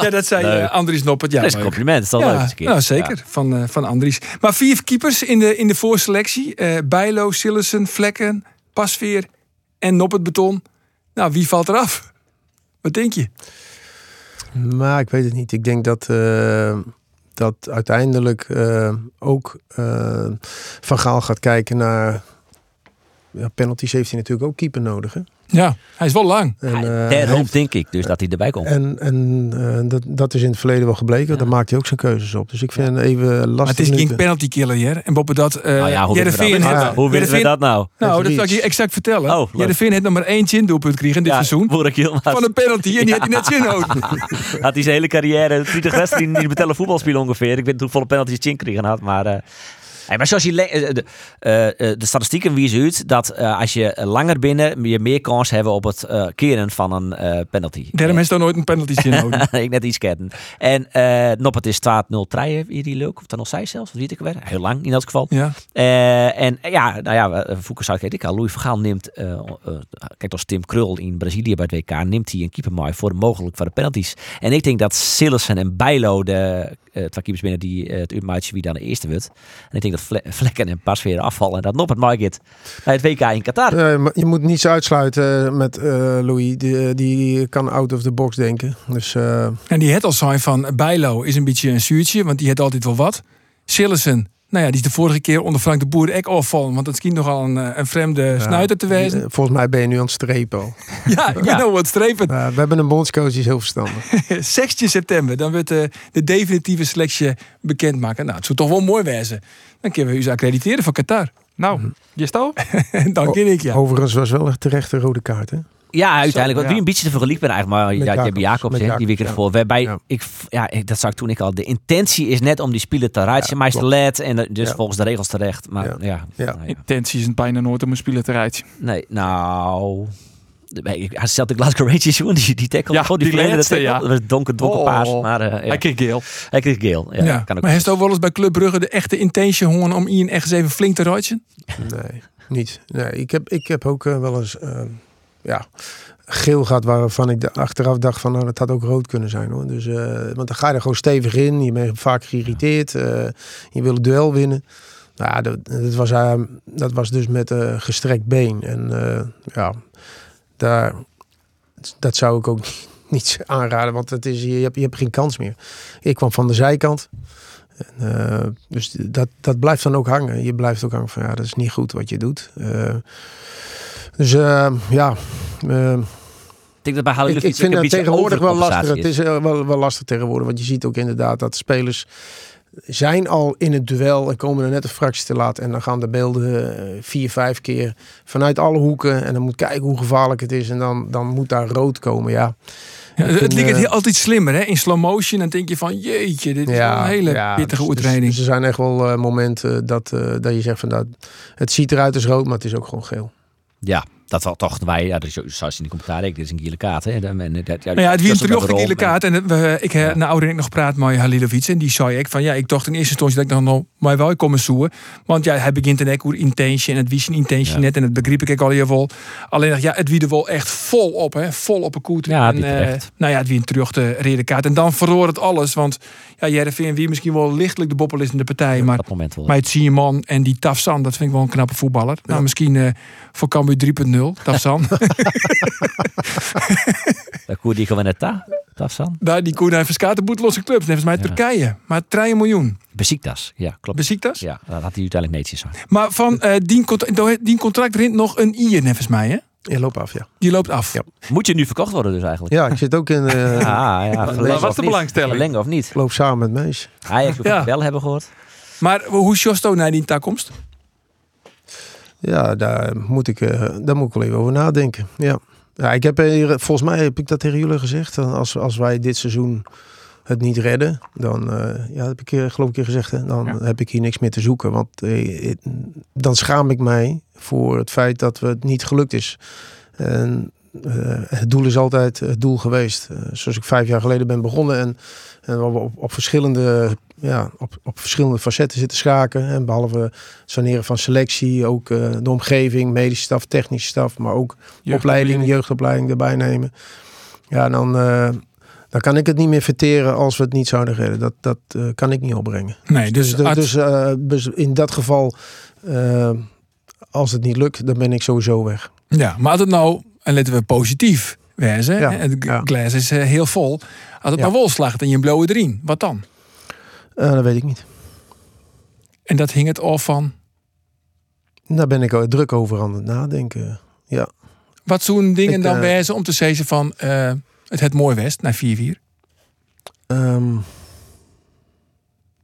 Ja, dat zei leuk. eh, Andries Noppert. Ja, dat is een compliment. Dat is wel leuk. nou, zeker. Van, eh, van Andries. Maar vier keepers in de, in de voorselectie. Eh Bijlo, Sillessen, Vlekken, Pasveer en Noppert Beton. Nou, wie valt eraf? Wat denk je? Maar ik weet het niet. Ik denk dat, eh, dat uiteindelijk eh, ook eh, Van Gaal gaat kijken naar... Ja, penalties heeft hij natuurlijk ook keeper nodig. Hè? Ja, hij is wel lang. En, Hij- eh, hoop denk ik dus dat hij erbij komt. En, en eh, dat, dat is in het verleden wel gebleken. Ja. Daar maakt hij ook zijn keuzes op. Dus ik vind het even lastig. Maar het is geen penalty killer hier. En boven dat... eh nou ja, hoe weten we dat? heeft- heeft- Hoe weten we Heerenveen- dat nou? Nou, dat zal ik je exact vertellen. Oh, leuk. Heerenveen heeft nog maar één chin doelpunt gekregen in dit Ja, seizoen. Van een penalty. En die had hij net zin nodig. had hij zijn hele carrière 30 wedstrijden die betellen voetbalspelen ongeveer. Ik weet niet hoeveel penalties Chin kregen had, maar... hey, maar zoals je eh, de, eh, de statistieken uit dat als je langer binnen je meer kans hebben op het keren van een penalty. Daarom heeft hij nooit een penalty nodig. ik net iets kennen. En eh Nop, het is staat 0-3, hier die leuk. Of dan nog zij zelfs, dat weet ik weer. Heel lang in elk geval. Ja. En ja, nou ja, Foucault zei ik al. Louis Vergaal neemt, kijk als Tim Krul in Brazilië bij het WK, neemt hij een keeper mooi voor mogelijk voor de penalties. En ik denk dat Sillissen en Bijlo de twee keepers binnen die het uitmaatje wie dan de eerste wordt. En ik denk dat Vle- Vlekken en Pas weer afvallen en dat het gaat bij het WK in Qatar. Eh, maar je moet niets uitsluiten met eh, Louis. Die, die kan out of the box denken. Dus eh, En die het al zijn van Bijlo is een beetje een zuurtje. Want die heeft altijd wel wat. Sillessen. Nou ja, die is de vorige keer onder Frank de Boer echt afvallen. Want het schijnt nogal een, eh, een vreemde snuiter te wezen. eh, volgens mij ben je nu aan het strepen al. Ja, ik Ja. know wat strepen. Eh, we hebben een bondscoach die is heel verstandig. 16 september, dan wordt de, de definitieve selectie bekendmaken. Nou, het zou toch wel mooi wezen. Dan kunnen we u accrediteren voor Qatar. Nou, je stout? En dan ken ik ja. Overigens was wel echt terecht een rode kaart. Hè? Ja, uiteindelijk. Want ja. wie een beetje te vergelijken ben eigenlijk. Maar Met ja, je hebt Jacobs. Jacobs, die week ja. ervoor. Waarbij, Ja. ik, ja, ik- dat zag ik toen ik al. De intentie is net om die spelen te rijden. Ja, meester klopt. led en dus Ja. volgens de regels terecht. Maar ja, Ja. ja. Ja. nou ja. Intentie is bijna nooit om een speler te rijden. Nee, nou... Hij stelt de Glasgow Rangers, jongen, die, die tackle. Ja, gewoon die verlengde laatste, tackle. ja. Dat was donker, donker Oh. paars. Maar eh, ja. Hij kreeg geel. hij kreeg geel. Ja, Ja, kan ook. maar heeft ook wel eens bij Club Brugge de echte intentie hongen om Ian echt eens even flink te rijden? Nee, niet. Nee, ik, heb, ik heb ook eh, wel eens eh, ja, geel gehad waarvan ik de, achteraf dacht van nou, dat had ook rood kunnen zijn hoor. Dus, eh, want dan ga je er gewoon stevig in. Je bent vaak geïrriteerd. eh, je wil het duel winnen. Nou, ja, dat, dat, was, dat was dus met eh gestrekt been. En eh, ja, daar, dat zou ik ook niet aanraden. Want het is, je, hebt, je hebt geen kans meer. Ik kwam van de zijkant. En, eh, dus dat, dat blijft dan ook hangen. Je blijft ook hangen van ja, dat is niet goed wat je doet. Eh, dus eh, ja, Ik denk dat bij ik, ik vind het tegenwoordig wel lastig. Het is wel, wel lastig tegenwoordig. Want je ziet ook inderdaad dat spelers zijn al in het duel en komen er net een fractie te laat. En dan gaan de beelden eh, vier, vijf keer vanuit alle hoeken. En dan moet kijken hoe gevaarlijk het is. En dan, dan moet daar rood komen. Ja, Ja, het heel altijd slimmer, hè? In slow motion, dan denk je van, jeetje, dit is wel een hele ja, pittige dus- uitreding. Dus, er zijn echt wel eh, momenten dat, eh, dat je zegt van dat het ziet eruit als rood, maar het is ook gewoon geel. Ja, dat zal toch wij, ja, dat is zoals in de commentaar, ik, dit is een gele kaart. Hè. En, en, dat, ja, Nou ja, het een is terug een gele kaart. En we, ik heb na ouder ik nog gepraat met Halilovic. En die zei ik van ja, ik dacht in eerste instantie dat ik dan nog maar wel komen zoeken. Want ja, hij begint te denken hoe intention en het wie zijn intention Ja. net. En dat begreep ik al heel wel. Alleen ja, het wie er wel echt vol op, hè? Vol op een koet. Ja, en, eh, nou ja, het wie een terug de rode kaart. En dan verloor het alles. Want ja, Jereveen wie misschien wel lichtelijk de boppel is in de partij. Maar maar het Sieman en die Tafsan, dat vind ik wel een knappe voetballer. Nou, misschien eh, voor Cambuur 3.0, Tafsan. Dat koer die gewoon net daar. Tafsan. Daar, die Koen heeft verskaten boeteloze clubs. Net als mij Ja. Turkije. Maar 3 miljoen. Beziektas. Ja, klopt. Beziektas? Ja, dat had hij uiteindelijk netjes zo. Maar van eh die, contra- die contract rint nog een ier, nevens mij, hè? Je loopt af, ja. Die loopt af. Ja. Moet je nu verkocht worden dus eigenlijk? Ja, ik zit ook in. eh Ja, ja. verlengen wat de belangstelling? Verlengen of niet? Ik loop samen met Mees. Ajax moet Ja. ik wel hebben gehoord. Maar hoe is Josto naar die toekomst? Ja, daar moet ik, eh, daar moet ik wel even over nadenken. Ja. Ja, ik heb hier, volgens mij heb ik dat tegen jullie gezegd. Als, als wij dit seizoen het niet redden, dan eh, ja, heb ik eh, geloof ik een keer gezegd. Hè, dan Ja. heb ik hier niks meer te zoeken. Want eh, dan schaam ik mij voor het feit dat we het niet gelukt is. En het doel is altijd het doel geweest. Zoals ik vijf jaar geleden ben begonnen en, en we op, op verschillende ja, op, op verschillende facetten zitten schaken. En behalve saneren van selectie, ook eh, de omgeving, medische staf, technische staf, maar ook opleiding, jeugdopleiding erbij nemen. Ja, dan, eh, dan kan ik het niet meer verteren als we het niet zouden redden. Dat, dat eh, kan ik niet opbrengen. Nee, dus, Dus, dus, dus in dat geval, als het niet lukt, dan ben ik sowieso weg. ja, maar het nou, en laten we positief wezen, Ja, het ja. glas is heel vol. Als het Ja. maar wol slaagt en je blauwe erin, wat dan? Eh, dat weet ik niet. En dat hing het af van. Daar ben ik ook druk over aan het nadenken. Ja. Wat zo'n dingen Ik, dan eh, wijzen om te zeggen van eh, het het mooi west naar 4-4? Ehm,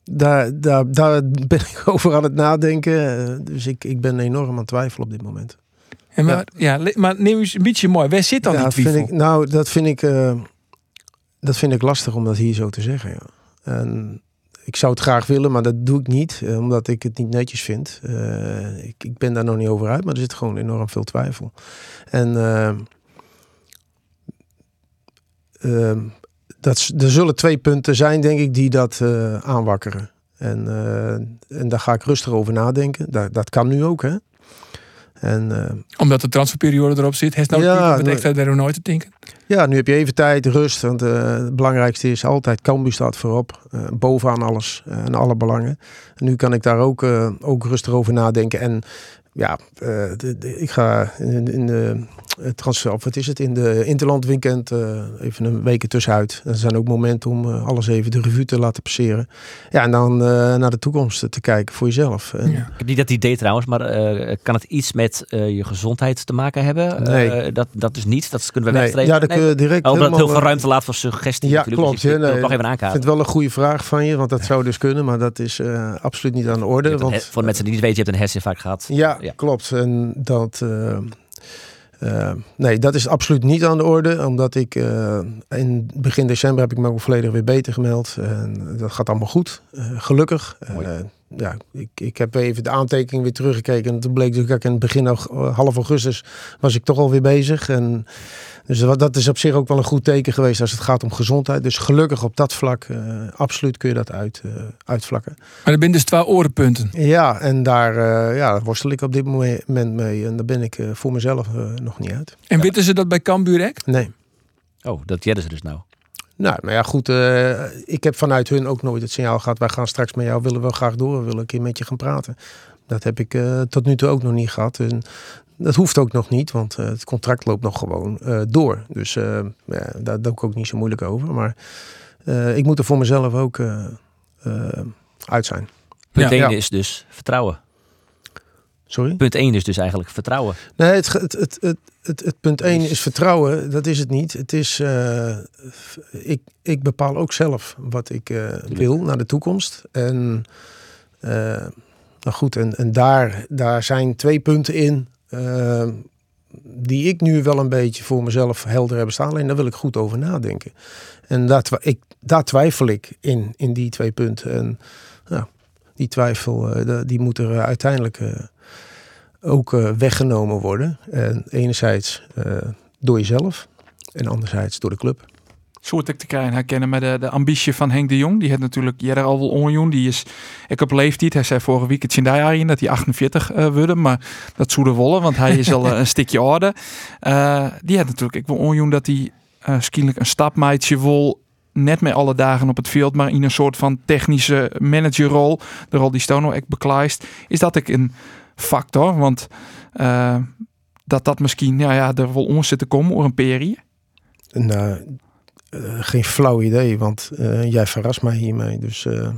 daar, daar, daar ben ik over aan het nadenken. Dus ik, ik ben enorm aan het twijfelen op dit moment. En maar, ja. maar neem eens een beetje mooi. Waar zit dan ja, die dat vind twijfel? ik, nou, dat vind ik, dat vind ik lastig om dat hier zo te zeggen. Ja. En ik zou het graag willen, maar dat doe ik niet, eh, omdat ik het niet netjes vind. Eh, ik, ik ben daar nog niet over uit, maar er zit gewoon enorm veel twijfel. En eh, ehm, dat, er zullen twee punten zijn, denk ik, die dat aanwakkeren. En, en daar ga ik rustig over nadenken. Dat, dat kan nu ook, hè. En, eh, Omdat de transferperiode erop zit. Heeft nou Ja, nee. extra daar nooit te denken? Ja, nu heb je even tijd, rust. Want eh, het belangrijkste is altijd, Cambuur staat voorop. eh, bovenaan alles en alle belangen. En nu kan ik daar ook, ook rustig over nadenken. En ja, de, de- ik ga in, in de transfer, of wat is het, in de Interland weekend eh, even een week tussenuit. Er zijn ook momenten om eh, alles even de revue te laten passeren. Ja, en dan eh, naar de toekomst te kijken voor jezelf. Ja. Ik heb niet dat idee trouwens, maar eh, kan het iets met eh, je gezondheid te maken hebben? Nee. Eh, dat, dat is niet, dat kunnen we Nee, wegstrepen. ja, dan kun je direct Oh, omdat heel veel eh, ruimte laat voor suggestie Ja, natuurlijk. klopt. Dus ik, nee. nog even Ik vind het wel een goede vraag van je, want dat zou dus kunnen, maar dat is eh, absoluut niet aan de orde. Want, voor de mensen die niet weten, je hebt een herseninfarct gehad. Ja, Ja. klopt. En dat. eh, eh, nee, dat is absoluut niet aan de orde. Omdat ik eh, in begin december heb ik me ook volledig weer beter gemeld. En dat gaat allemaal goed. eh, gelukkig. Ja, ik, ik heb even de aantekening weer teruggekeken. En toen bleek dus dat ik in het begin half augustus was ik toch alweer bezig. En dus dat dat is op zich ook wel een goed teken geweest als het gaat om gezondheid. Dus gelukkig op dat vlak, eh, absoluut kun je dat uit, eh, uitvlakken. Maar er zijn dus twee orenpunten. Ja, en daar eh, ja, worstel ik op dit moment mee. En daar ben ik eh, voor mezelf nog niet uit. En weten ze dat bij Cambuur ook? Nee. Oh, dat jedden ze dus nou. Nou, maar ja, goed. eh, ik heb vanuit hun ook nooit het signaal gehad. Wij gaan straks met jou, willen we graag door. We willen een keer met je gaan praten. Dat heb ik eh, tot nu toe ook nog niet gehad. En dat hoeft ook nog niet, want eh, het contract loopt nog gewoon eh, door. Dus eh, ja, daar doe ik ook niet zo moeilijk over. Maar eh, ik moet er voor mezelf ook uit zijn. Punt Ja. 1 Ja. is dus vertrouwen. Sorry? Punt 1 is dus eigenlijk vertrouwen. Nee, het, het, het, het, het, het punt 1 is vertrouwen. Dat is het niet. Het is, eh, ik, ik bepaal ook zelf wat ik eh, wil naar de toekomst. En, eh, nou goed, en, en daar, daar zijn twee punten in eh, die ik nu wel een beetje voor mezelf helder hebben staan. Alleen daar wil ik goed over nadenken. En daar, ik, twijfel ik in, in die twee punten. En die twijfel, eh, die moet er uiteindelijk... eh, ook eh, weggenomen worden. En enerzijds door jezelf en anderzijds door de club. Soort ik te krijgen herkennen met de, de ambitie van Henk de Jong. Die heeft natuurlijk jij al wel onjoen. Die is ik op leeftijd. Hij zei vorige week het in dat hij 48 eh wordt, maar dat zoede wollen, want hij is al eh, een stukje ouder. Eh, die had natuurlijk ik wil onjoen dat hij uh, een stapmeidje wil net met alle dagen op het veld, maar in een soort van technische managerrol, de rol die Stono ook beklijst, is dat ik een factor, want uh, dat dat misschien ja, ja, er wel om zit te komen voor een periode. Nou, uh, geen flauw idee, want uh, jij verrast mij hiermee. Dus uh, Dat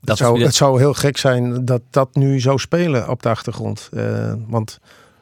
het, zou, het zou heel gek zijn dat dat nu zou spelen op de achtergrond. Uh, want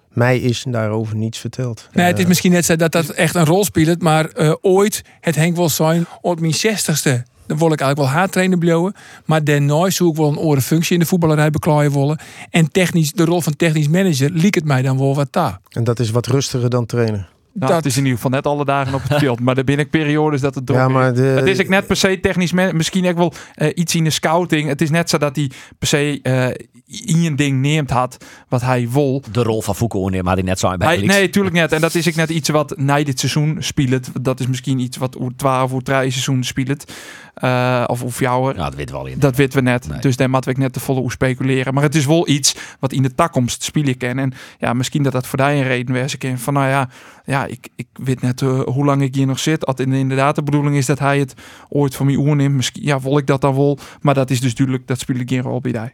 mij is daarover niets verteld. Nee, het is misschien net zo dat dat echt een rol speelt, maar uh, ooit het Henk wel zijn op mijn zestigste. Dan wil ik eigenlijk wel haartrainer blijven. Maar daarna zoek ik wel een oren functie in de voetballerij beklaaien willen. En technisch, de rol van technisch manager liek het mij dan wel wat daar. En dat is wat rustiger dan trainen. Nou, dat... Het is in ieder geval net alle dagen op het veld. maar de binnenperiodes dat het druk ja, maar de... Het is ik net per se technisch, misschien ook wel uh, iets in de scouting. Het is net zo dat hij per se uh, in een ding neemt had wat hij wil. De rol van Foucault neemt had hij net zo bij hij, Nee, tuurlijk net. En dat is ik net iets wat na dit seizoen speelt. Dat is misschien iets wat hoe 12 of 3 seizoen speelt. Uh, of of jou. Ja, dat weten we al in. Dat weten we net. Nee. Dus daar moeten we net te volle hoe speculeren. Maar het is wel iets wat in de toekomst spelen kan. En ja, misschien dat dat voor jou een reden was. Ik van nou ja, ja ik, ik weet net uh, hoe lang ik hier nog zit. Als inderdaad de bedoeling is dat hij het ooit van mij oerneemt. Misschien ja, wil ik dat dan wel. Maar dat is dus duidelijk, dat speelt geen rol bij jou.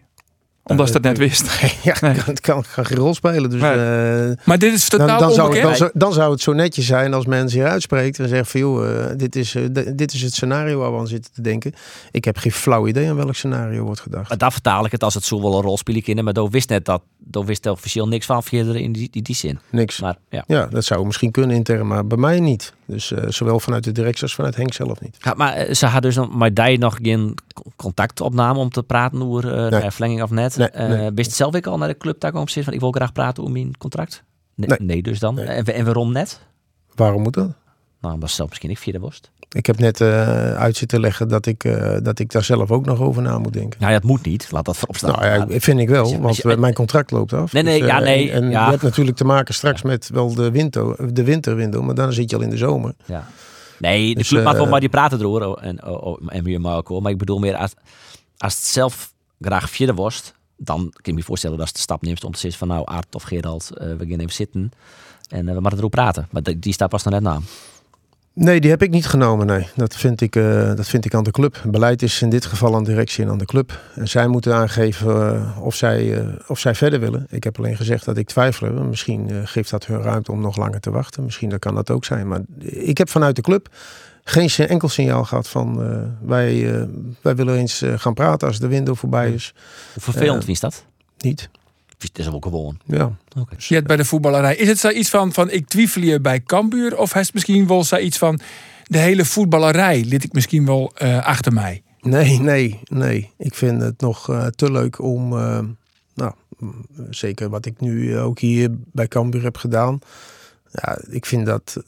Omdat ze dat net wist. ja, het kan, kan geen rol spelen. Dus, Nee. eh, Maar dit is dan, totaal dan, zou het, onbekend. dan, zou, dan zou het zo netjes zijn als men zich uitspreekt en zegt van joh, eh, dit, is, eh, dit is het scenario waar we aan zitten te denken. Ik heb geen flauw idee aan welk scenario wordt gedacht. Maar daar vertaal ik het als het zo wel een rol spelen kinderen. Maar Doe wist net dat, Doe wist er officieel niks van verder in die, die, die zin. Niks. Maar ja. Ja, dat zou misschien kunnen intern, maar bij mij niet. Dus eh, zowel vanuit de directie als vanuit Henk zelf niet. Ja, maar eh, ze had dus nog, maar die nog geen c- contactopname om te praten over uh, Nee. de verlenging of net. Nee, nee. Bist zelf ook al naar de club daar komen zitten van ik wil graag praten over mijn contract? Nee, dus dan. En, en waarom net? Waarom moet dat? Nou, ze zelf misschien ik via de worst. Ik heb net eh, uit zitten leggen dat ik, eh, dat ik daar zelf ook nog over na moet denken. Nou ja, het moet niet. Laat dat voorop staan. Nou ja, vind ik wel, je- want je- eh, mijn contract loopt af. Nee, nee, Dus, ja, nee, En, en ja. je hebt natuurlijk te maken straks met wel de, winter, de winterwindow, maar dan zit je al in de zomer. Ja. Nee, de Dus, club mag wel maar die praten erover. En, oh, oh, en weer hoor. Maar ik bedoel meer, als, als het zelf graag vierde worst, dan kan je me voorstellen dat ze de stap neemt om te zeggen van nou, Art of Gerald, we gaan even zitten. En we moeten erover praten. Maar die, die staat pas nog net na. Nee, die heb ik niet genomen. Nee, dat vind ik, eh, dat vind ik aan de club. Beleid is in dit geval aan de directie en aan de club. En zij moeten aangeven eh, of, zij, eh, of zij verder willen. Ik heb alleen gezegd dat ik twijfel heb. Misschien geeft dat hun ruimte om nog langer te wachten. Misschien dat kan dat ook zijn. Maar ik heb vanuit de club geen enkel signaal gehad van wij, wij willen eens gaan praten als de window voorbij is. Hoe vervelend Eh, is dat? Niet. Het is ook gewoon. Ja. Oké. Je hebt bij de voetballerij. Is het zo iets van, van ik twijfel je bij Cambuur? Of heeft het misschien wel zo iets van de hele voetballerij liet ik misschien wel eh, achter mij? Nee, nee, nee. Ik vind het nog eh, te leuk om, eh, nou, zeker wat ik nu ook hier bij Cambuur heb gedaan. Ja, ik vind dat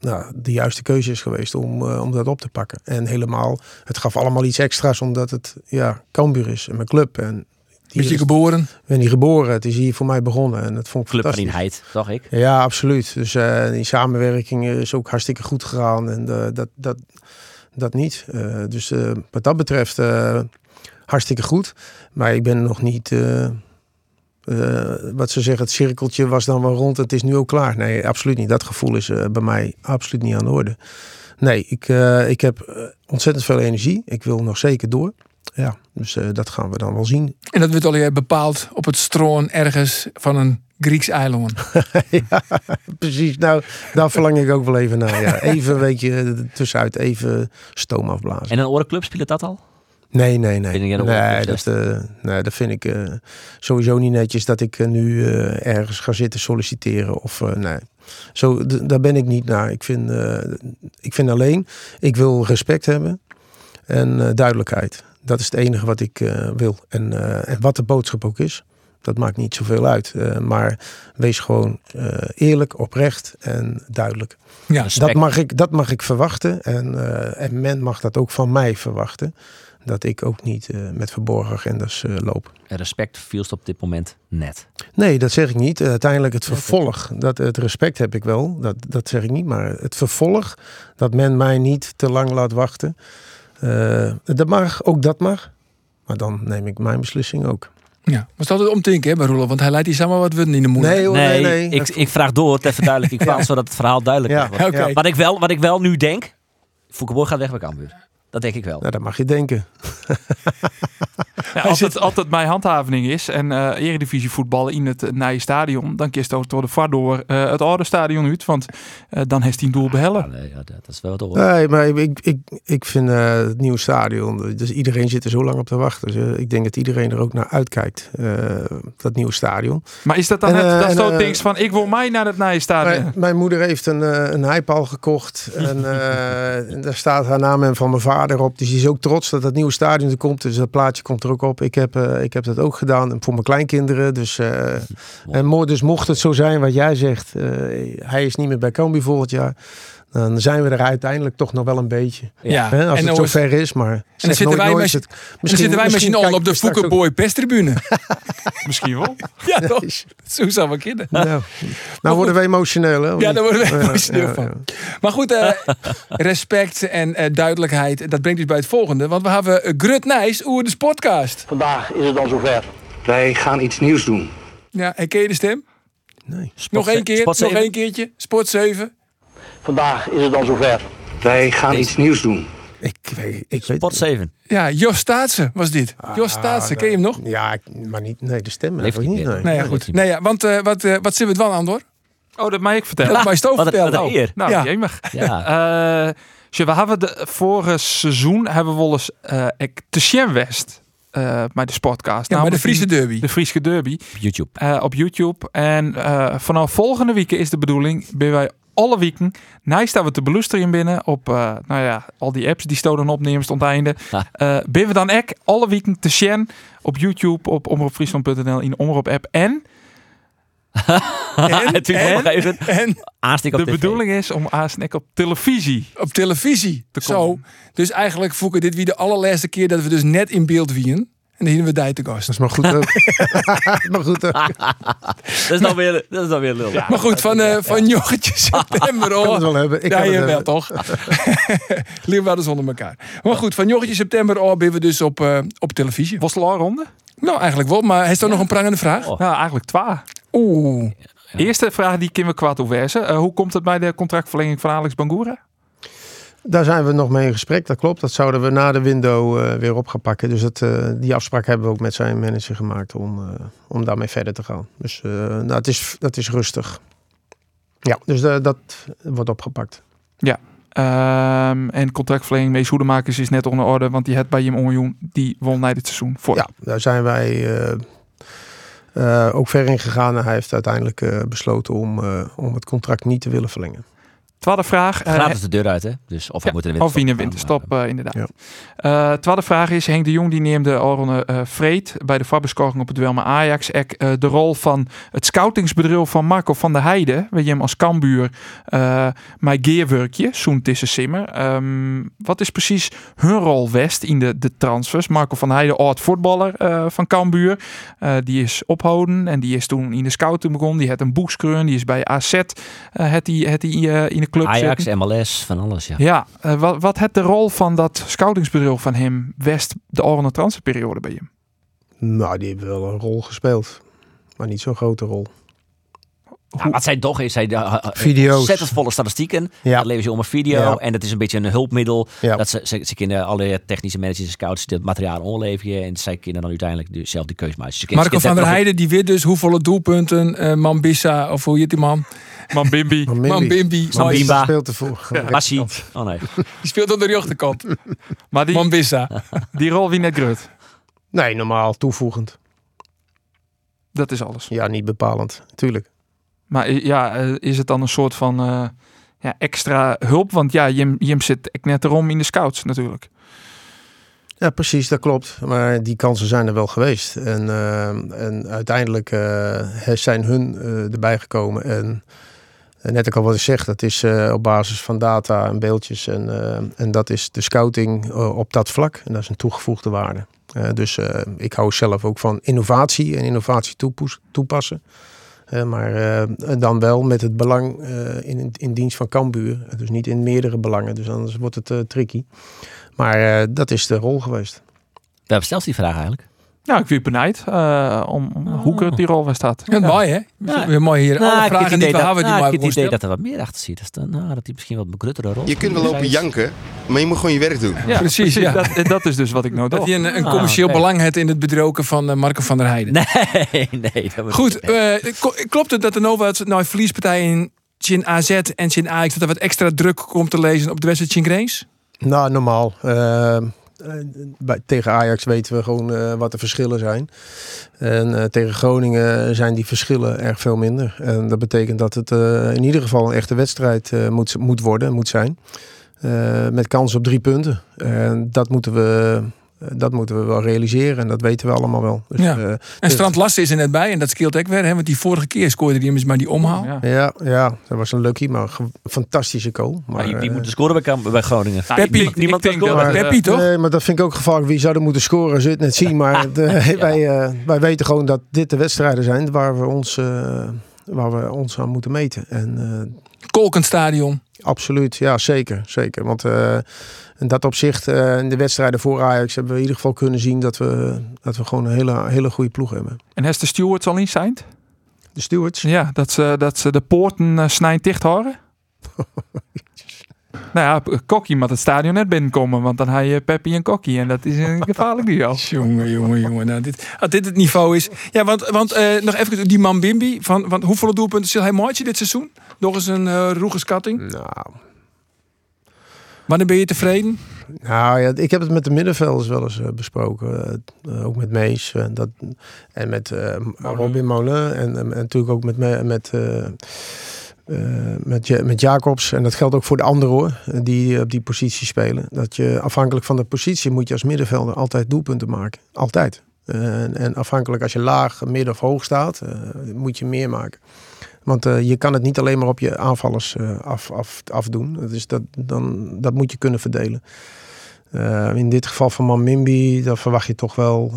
nou, de juiste keuze is geweest om, eh, om dat op te pakken. En helemaal, het gaf allemaal iets extra's omdat het ja, Cambuur is en mijn club. En Is je geboren? ik ben hier geboren, het is hier voor mij begonnen en dat vond ik Club van fantastisch. Heid, zag ik. Ja, absoluut. Dus eh, die samenwerking is ook hartstikke goed gegaan. En eh, dat, dat, dat niet. Eh, dus eh, wat dat betreft eh, hartstikke goed. Maar ik ben nog niet... eh, eh, wat ze zeggen, het cirkeltje was dan wel rond. Het is nu ook klaar. Nee, absoluut niet. Dat gevoel is eh, bij mij absoluut niet aan de orde. Nee, ik, eh, ik heb ontzettend veel energie. Ik wil nog zeker door. Ja, dus eh, dat gaan we dan wel zien. En dat wordt al bepaald op het stroon ergens van een Grieks eiland. ja, precies. Nou, daar verlang ik ook wel even naar. Ja. Even een weekje tussenuit, even stoom afblazen. En een orenclub speelt dat al? Nee, nee, nee. Vind Nee, dat, eh, nee, dat vind ik eh, sowieso niet netjes dat ik eh, nu eh, ergens ga zitten solliciteren. Of eh, nee. Zo, daar ben ik niet naar. Ik vind, eh, ik vind alleen, ik wil respect hebben en eh, duidelijkheid. Dat is het enige wat ik eh, wil. En, eh, en wat de boodschap ook is, dat maakt niet zoveel uit. Eh, maar wees gewoon eh, eerlijk, oprecht en duidelijk. Ja, Dat mag ik, dat mag ik verwachten. En, eh, en men mag dat ook van mij verwachten. Dat ik ook niet eh, met verborgen agendas eh, loop. En respect viel op dit moment net. Nee, dat zeg ik niet. Uiteindelijk het vervolg, dat, het respect heb ik wel. Dat, dat zeg ik niet. Maar het vervolg, dat men mij niet te lang laat wachten. Eh, dat mag, ook dat mag. Maar dan neem ik mijn beslissing ook. ja. Maar het is altijd om te denken hè, bij Roelof, want hij leidt hier samen wat we in de moeder. Nee, hoor, Nee, nee, nee. Ik, ik vraag door ter verduidelijking van, zodat het verhaal duidelijk Ja, wordt. Oké. Wat, ik wel, wat ik wel nu denk, Foukeboy gaat weg bij Cambuur. Dat denk ik wel. Nou, dat mag je denken. Ja, als, het, als het mijn handhaving is en eh eredivisie voetballen in het uh, nieuwe stadion, dan kiest ook door de VAR door eh, het oude stadion uit, want eh, dan heeft hij een doel behellen. Ja, nee, ja, dat is wel door. Nee, maar ik, ik, ik vind eh, het nieuwe stadion, dus iedereen zit er zo lang op te wachten. Dus, eh, ik denk dat iedereen er ook naar uitkijkt, eh, dat nieuwe stadion. Maar is dat dan En, eh, dat zo eh, dings van ik wil mij naar het nieuwe stadion? Mijn, mijn moeder heeft een, eh, een heipal gekocht en eh, en daar staat haar naam en van mijn vader op. Dus die is ook trots dat dat nieuwe stadion er komt. Dus dat plaatje komt er ook op. Ik heb, eh, ik heb dat ook gedaan en voor mijn kleinkinderen. Dus, eh, en mo- dus mocht het zo zijn wat jij zegt, eh, hij is niet meer bij Cambuur volgend jaar. Dan zijn we er uiteindelijk toch nog wel een beetje. Ja, Hè, als en het dan zo ver is, maar dan zeg zitten nooit wij nooit. met- Het- dan zitten wij misschien al op de Foukeboy Pestribune. Misschien wel. ja, toch? Zo zou we kinderen. Nou, nou worden we emotioneel. Hè? Ja, daar worden we Ja, emotioneel ja, van. ja. Maar goed, eh, respect en eh, duidelijkheid, dat brengt dus bij het volgende. Want we hebben eh, Grut Nijs over de Sportcast. Vandaag is het dan zover. Wij gaan iets nieuws doen. Ja, herken je de stem? Nee. Nog één keer, Sport nog één keertje. Sport 7. Vandaag is het dan zover. Wij gaan iets nieuws doen. Ik weet, ik weet Pot 7. Ja, Jos Staatsen was dit. Jos Staatsen, ken je hem nog? Ja, ik- maar niet. Nee, de stem. Leeft Leeft niet. Nee. Nee, ja, goed. Nee, ja, want eh, wat, eh, wat zit het wel aan, hoor? Oh, dat mag ik vertellen. Dat mag je Wat vertellen. wat eer. Nou, Ja. jemig. Ja. Eh, we hebben de vorige seizoen hebben we wel eens eh ik te zien West eh bij de sportcast. Ja, bij de Friese derby. De Friese Derby Op YouTube. eh, op YouTube. En eh, vanaf volgende week is de bedoeling, ben wij alle weken, naast staan we te beluisteren binnen op, eh, nou ja, al die apps die stoden opnemen tot het einde. Eh ben we dan ek alle weken te zien op YouTube, op omroepfriesland.nl in de omroep app. En En, Natuurlijk en, nog even en op de tv. bedoeling is om aansnek op televisie. op televisie. Te Zo. komen. Dus eigenlijk voeken dit weer de allerlaatste keer dat we dus net in beeld wien. En dan hebben we daar te gast. Dat is maar goed ook. maar goed ook. Dat is dan weer, dat is dan weer lul. Maar goed, van, eh van joggetje september Ik kan wel hebben. Ik Ja, je wel hebben. toch? Eens onder elkaar. Maar goed, van joggetje september oh, ben we dus op, eh, op televisie. Was de ronde? Nou, eigenlijk wel. Maar heeft er nog een prangende vraag? Oh. Nou, eigenlijk twee. Oeh. Eerste vraag die kunnen we kwaad overwijzen. Eh, hoe komt het bij de contractverlenging van Alex Bangura? Daar zijn we nog mee in gesprek, dat klopt. Dat zouden we na de window eh, weer op gaan pakken. Dus het, eh, die afspraak hebben we ook met zijn manager gemaakt om, eh, om daarmee verder te gaan. Dus nou, het is, dat is rustig. Ja, dus dat wordt opgepakt. Ehm, en contractverlenging met Hoedemakers is net onder orde, want die had bij hem onjoen, die won na dit seizoen. Voor. Ja, daar zijn wij ook ver in gegaan. En hij heeft uiteindelijk besloten om, om het contract niet te willen verlengen. Tweede vraag. eh, Gratis de deur uit, hè? Dus of we moeten de Of in de winterstop winterstop, eh, inderdaad. Ja. Eh, tweede vraag is, Henk de Jong die neemde eh Vreed bij de Faberskorring op het met Ajax. Ek, eh, de rol van het scoutingsbedrijf van Marco van der Heijden, weet je hem als kambuur, eh mijn geerwerkje, zo'n tussen Simmer. Ehm, wat is precies hun rol West in de, de transfers? Marco van der Heijden, oud voetballer eh, van Cambuur, Eh, die is ophouden en die is toen in de scouting begonnen. Die had een boekskreun, die is bij AZ, eh het die, het die eh, in de club Ajax, zitten. MLS, van alles, ja. Ja, eh, wat, wat het de rol van dat scoutingsbedrijf van hem West de Oranje transferperiode bij hem? Nou, die hebben wel een rol gespeeld. Maar niet zo'n grote rol. Ja, wat zij toch is, zij uh, uh, Video's. ontzettend volle statistieken. Ja. Dat leveren ze om een video. Ja. En dat is een beetje een hulpmiddel. Ja. Dat ze, ze, ze kunnen alle technische managers en scouts het materiaal onleveren. En zij kunnen dan uiteindelijk de- zelf de keuze maken. Dus ze kunnen- Marco van der Heijden, die weet dus hoeveel doelpunten eh Mambissa, of hoe heet die man? Man Bimbi. Maar Mambimbi. Mambimba. Mambimba speelt ervoor. nog- Massi. Oh nee. Die speelt aan de rechterkant. Maar die, Mambissa. die rol wie net grut. Nee, normaal toevoegend. Dat is alles. Ja, niet bepalend. Tuurlijk. Maar ja, eh, is het dan een soort van eh, ja, extra hulp? Want ja, Jim, Jim zit ik net erom in de scouts natuurlijk. Ja, precies, dat klopt. Maar die kansen zijn er wel geweest. En, eh, en uiteindelijk zijn hun erbij gekomen. En, net ook al wat ik zeg, dat is op basis van data en beeldjes. En, en dat is de scouting op dat vlak. En dat is een toegevoegde waarde. Dus ik hou zelf ook van innovatie en innovatie toepassen. Maar eh, dan wel met het belang eh, in, in dienst van Cambuur. Dus niet in meerdere belangen. Dus anders wordt het eh, tricky. Maar dat is de rol geweest. We hebben zelfs die vraag eigenlijk. Nou, ik weer benijd eh, om, om hoe grut die rol was staat. Ja, mooi hè? Ja. Weer mooi hier. Alle Nou, ik heb vragen het die we dat- hebben, die nou, maar ik heb het idee dat er wat meer achter zit. Dus dan, nou, dat hij misschien wat een gruttere rol Je kunt wel lopen janken, maar je moet gewoon je werk doen. Ja, Precies, ja. Dat, dat is dus wat ik nou Dat hij een, een Ah, commercieel belang heeft in het bedroken van eh, Marco van der Heijden. Nee, nee. Dat Goed, eh, klopt het dat er nou wat nou, verliespartijen in Chin AZ en Chin Ajax dat er wat extra druk komt te lezen op de wedstrijd Chin Grace? Nou, normaal. Eh, tegen Ajax weten we gewoon eh, wat de verschillen zijn. En eh, tegen Groningen zijn die verschillen erg veel minder. En dat betekent dat het in ieder geval een echte wedstrijd moet, moet worden, moet zijn. Met kans op drie punten. En dat moeten we, dat moeten we wel realiseren. En dat weten we allemaal wel. Dus, Ja. eh, En Strand Lassen is er net bij en dat scheelt ook weer. Hè? Want die vorige keer scoorde hij hem eens maar die omhaal. Ja. ja, ja, dat was een lucky, maar een fantastische goal. Maar, Maar die, die eh, moeten scoren bij, bij Groningen. Nou, Peppy, denk- niemand kan scoren. dat, Peppy, toch? Nee, maar dat vind ik ook gevaarlijk. Wie zou er moeten scoren, zul je het net zien. Maar eh, wij, eh, wij weten gewoon dat dit de wedstrijden zijn waar we ons, eh, waar we ons aan moeten meten. En eh, Kolkenstadion. Absoluut, ja zeker. zeker. Want eh, in dat opzicht, eh, in de wedstrijden voor Ajax, hebben we in ieder geval kunnen zien dat we, dat we gewoon een hele, hele goede ploeg hebben. En Hester Stewart al in zijn? De stewards. Ja, dat ze, dat ze de poorten uh, snijden dicht houden. Nou ja, Kokkie moet het stadion net binnenkomen, want dan heb je Peppi en Kokkie. En dat is een gevaarlijk duo. Jongen, jongen, jongen. Nou, dit, als dit het niveau is. Ja, want, want eh, nog even die man Bimbi. Van, van hoeveel doelpunten zal hij maatje dit seizoen? Nog eens een uh, roege schatting. Nou, Wanneer ben je tevreden? Nou ja, ik heb het met de middenvelders wel eens uh, besproken. Uh, ook met Mees en, dat, en met uh, Robin Molen. En, en, natuurlijk ook met, met, met, met Jacobs. En dat geldt ook voor de anderen hoor, die op die positie spelen. Dat je afhankelijk van de positie moet je als middenvelder altijd doelpunten maken. Altijd. En, en, afhankelijk als je laag, midden of hoog staat, moet je meer maken. Want je kan het niet alleen maar op je aanvallers af, af, afdoen. Dus dat, dan, dat moet je kunnen verdelen. In dit geval van Mamimbi, dan verwacht je toch wel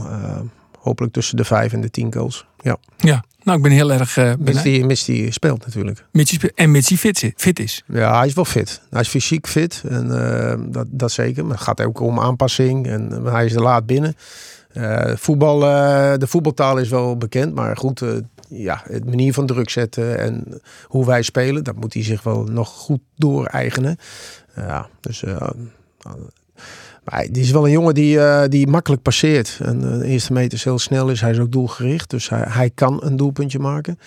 hopelijk tussen de vijf en de tien goals. Ja, ja nou ik ben heel erg uh, mits die, mits die speelt natuurlijk. Mits die speelt, en mits fit, fit is. Ja, hij is wel fit. Hij is fysiek fit. En, dat, dat zeker. Maar het gaat ook om aanpassing. En hij is er laat binnen. voetbal, de voetbaltaal is wel bekend. Maar goed, ja, het manier van druk zetten en hoe wij spelen, dat moet hij zich wel nog goed door-eigenen. Ja, dus. Maar die is wel een jongen die, uh, die makkelijk passeert. En de eerste meters heel snel is. Hij is ook doelgericht. Dus hij, hij kan een doelpuntje maken.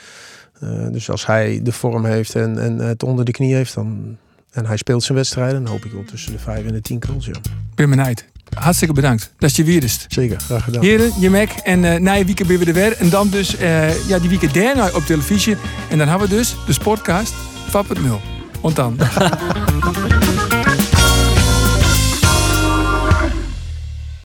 Uh, dus als hij de vorm heeft en, en het onder de knie heeft, dan, en hij speelt zijn wedstrijden, dan hoop ik wel tussen de 5 en de 10 goals. Ja. Ben benieuwd. Hartstikke bedankt. Dat is je wierst. Zeker, graag gedaan. Heren, je mek. En uh, na je weekend ben we er weer. En dan dus ja, die weekend daarna op televisie. En dan hebben we dus de Sportcast 4.0. Want dan.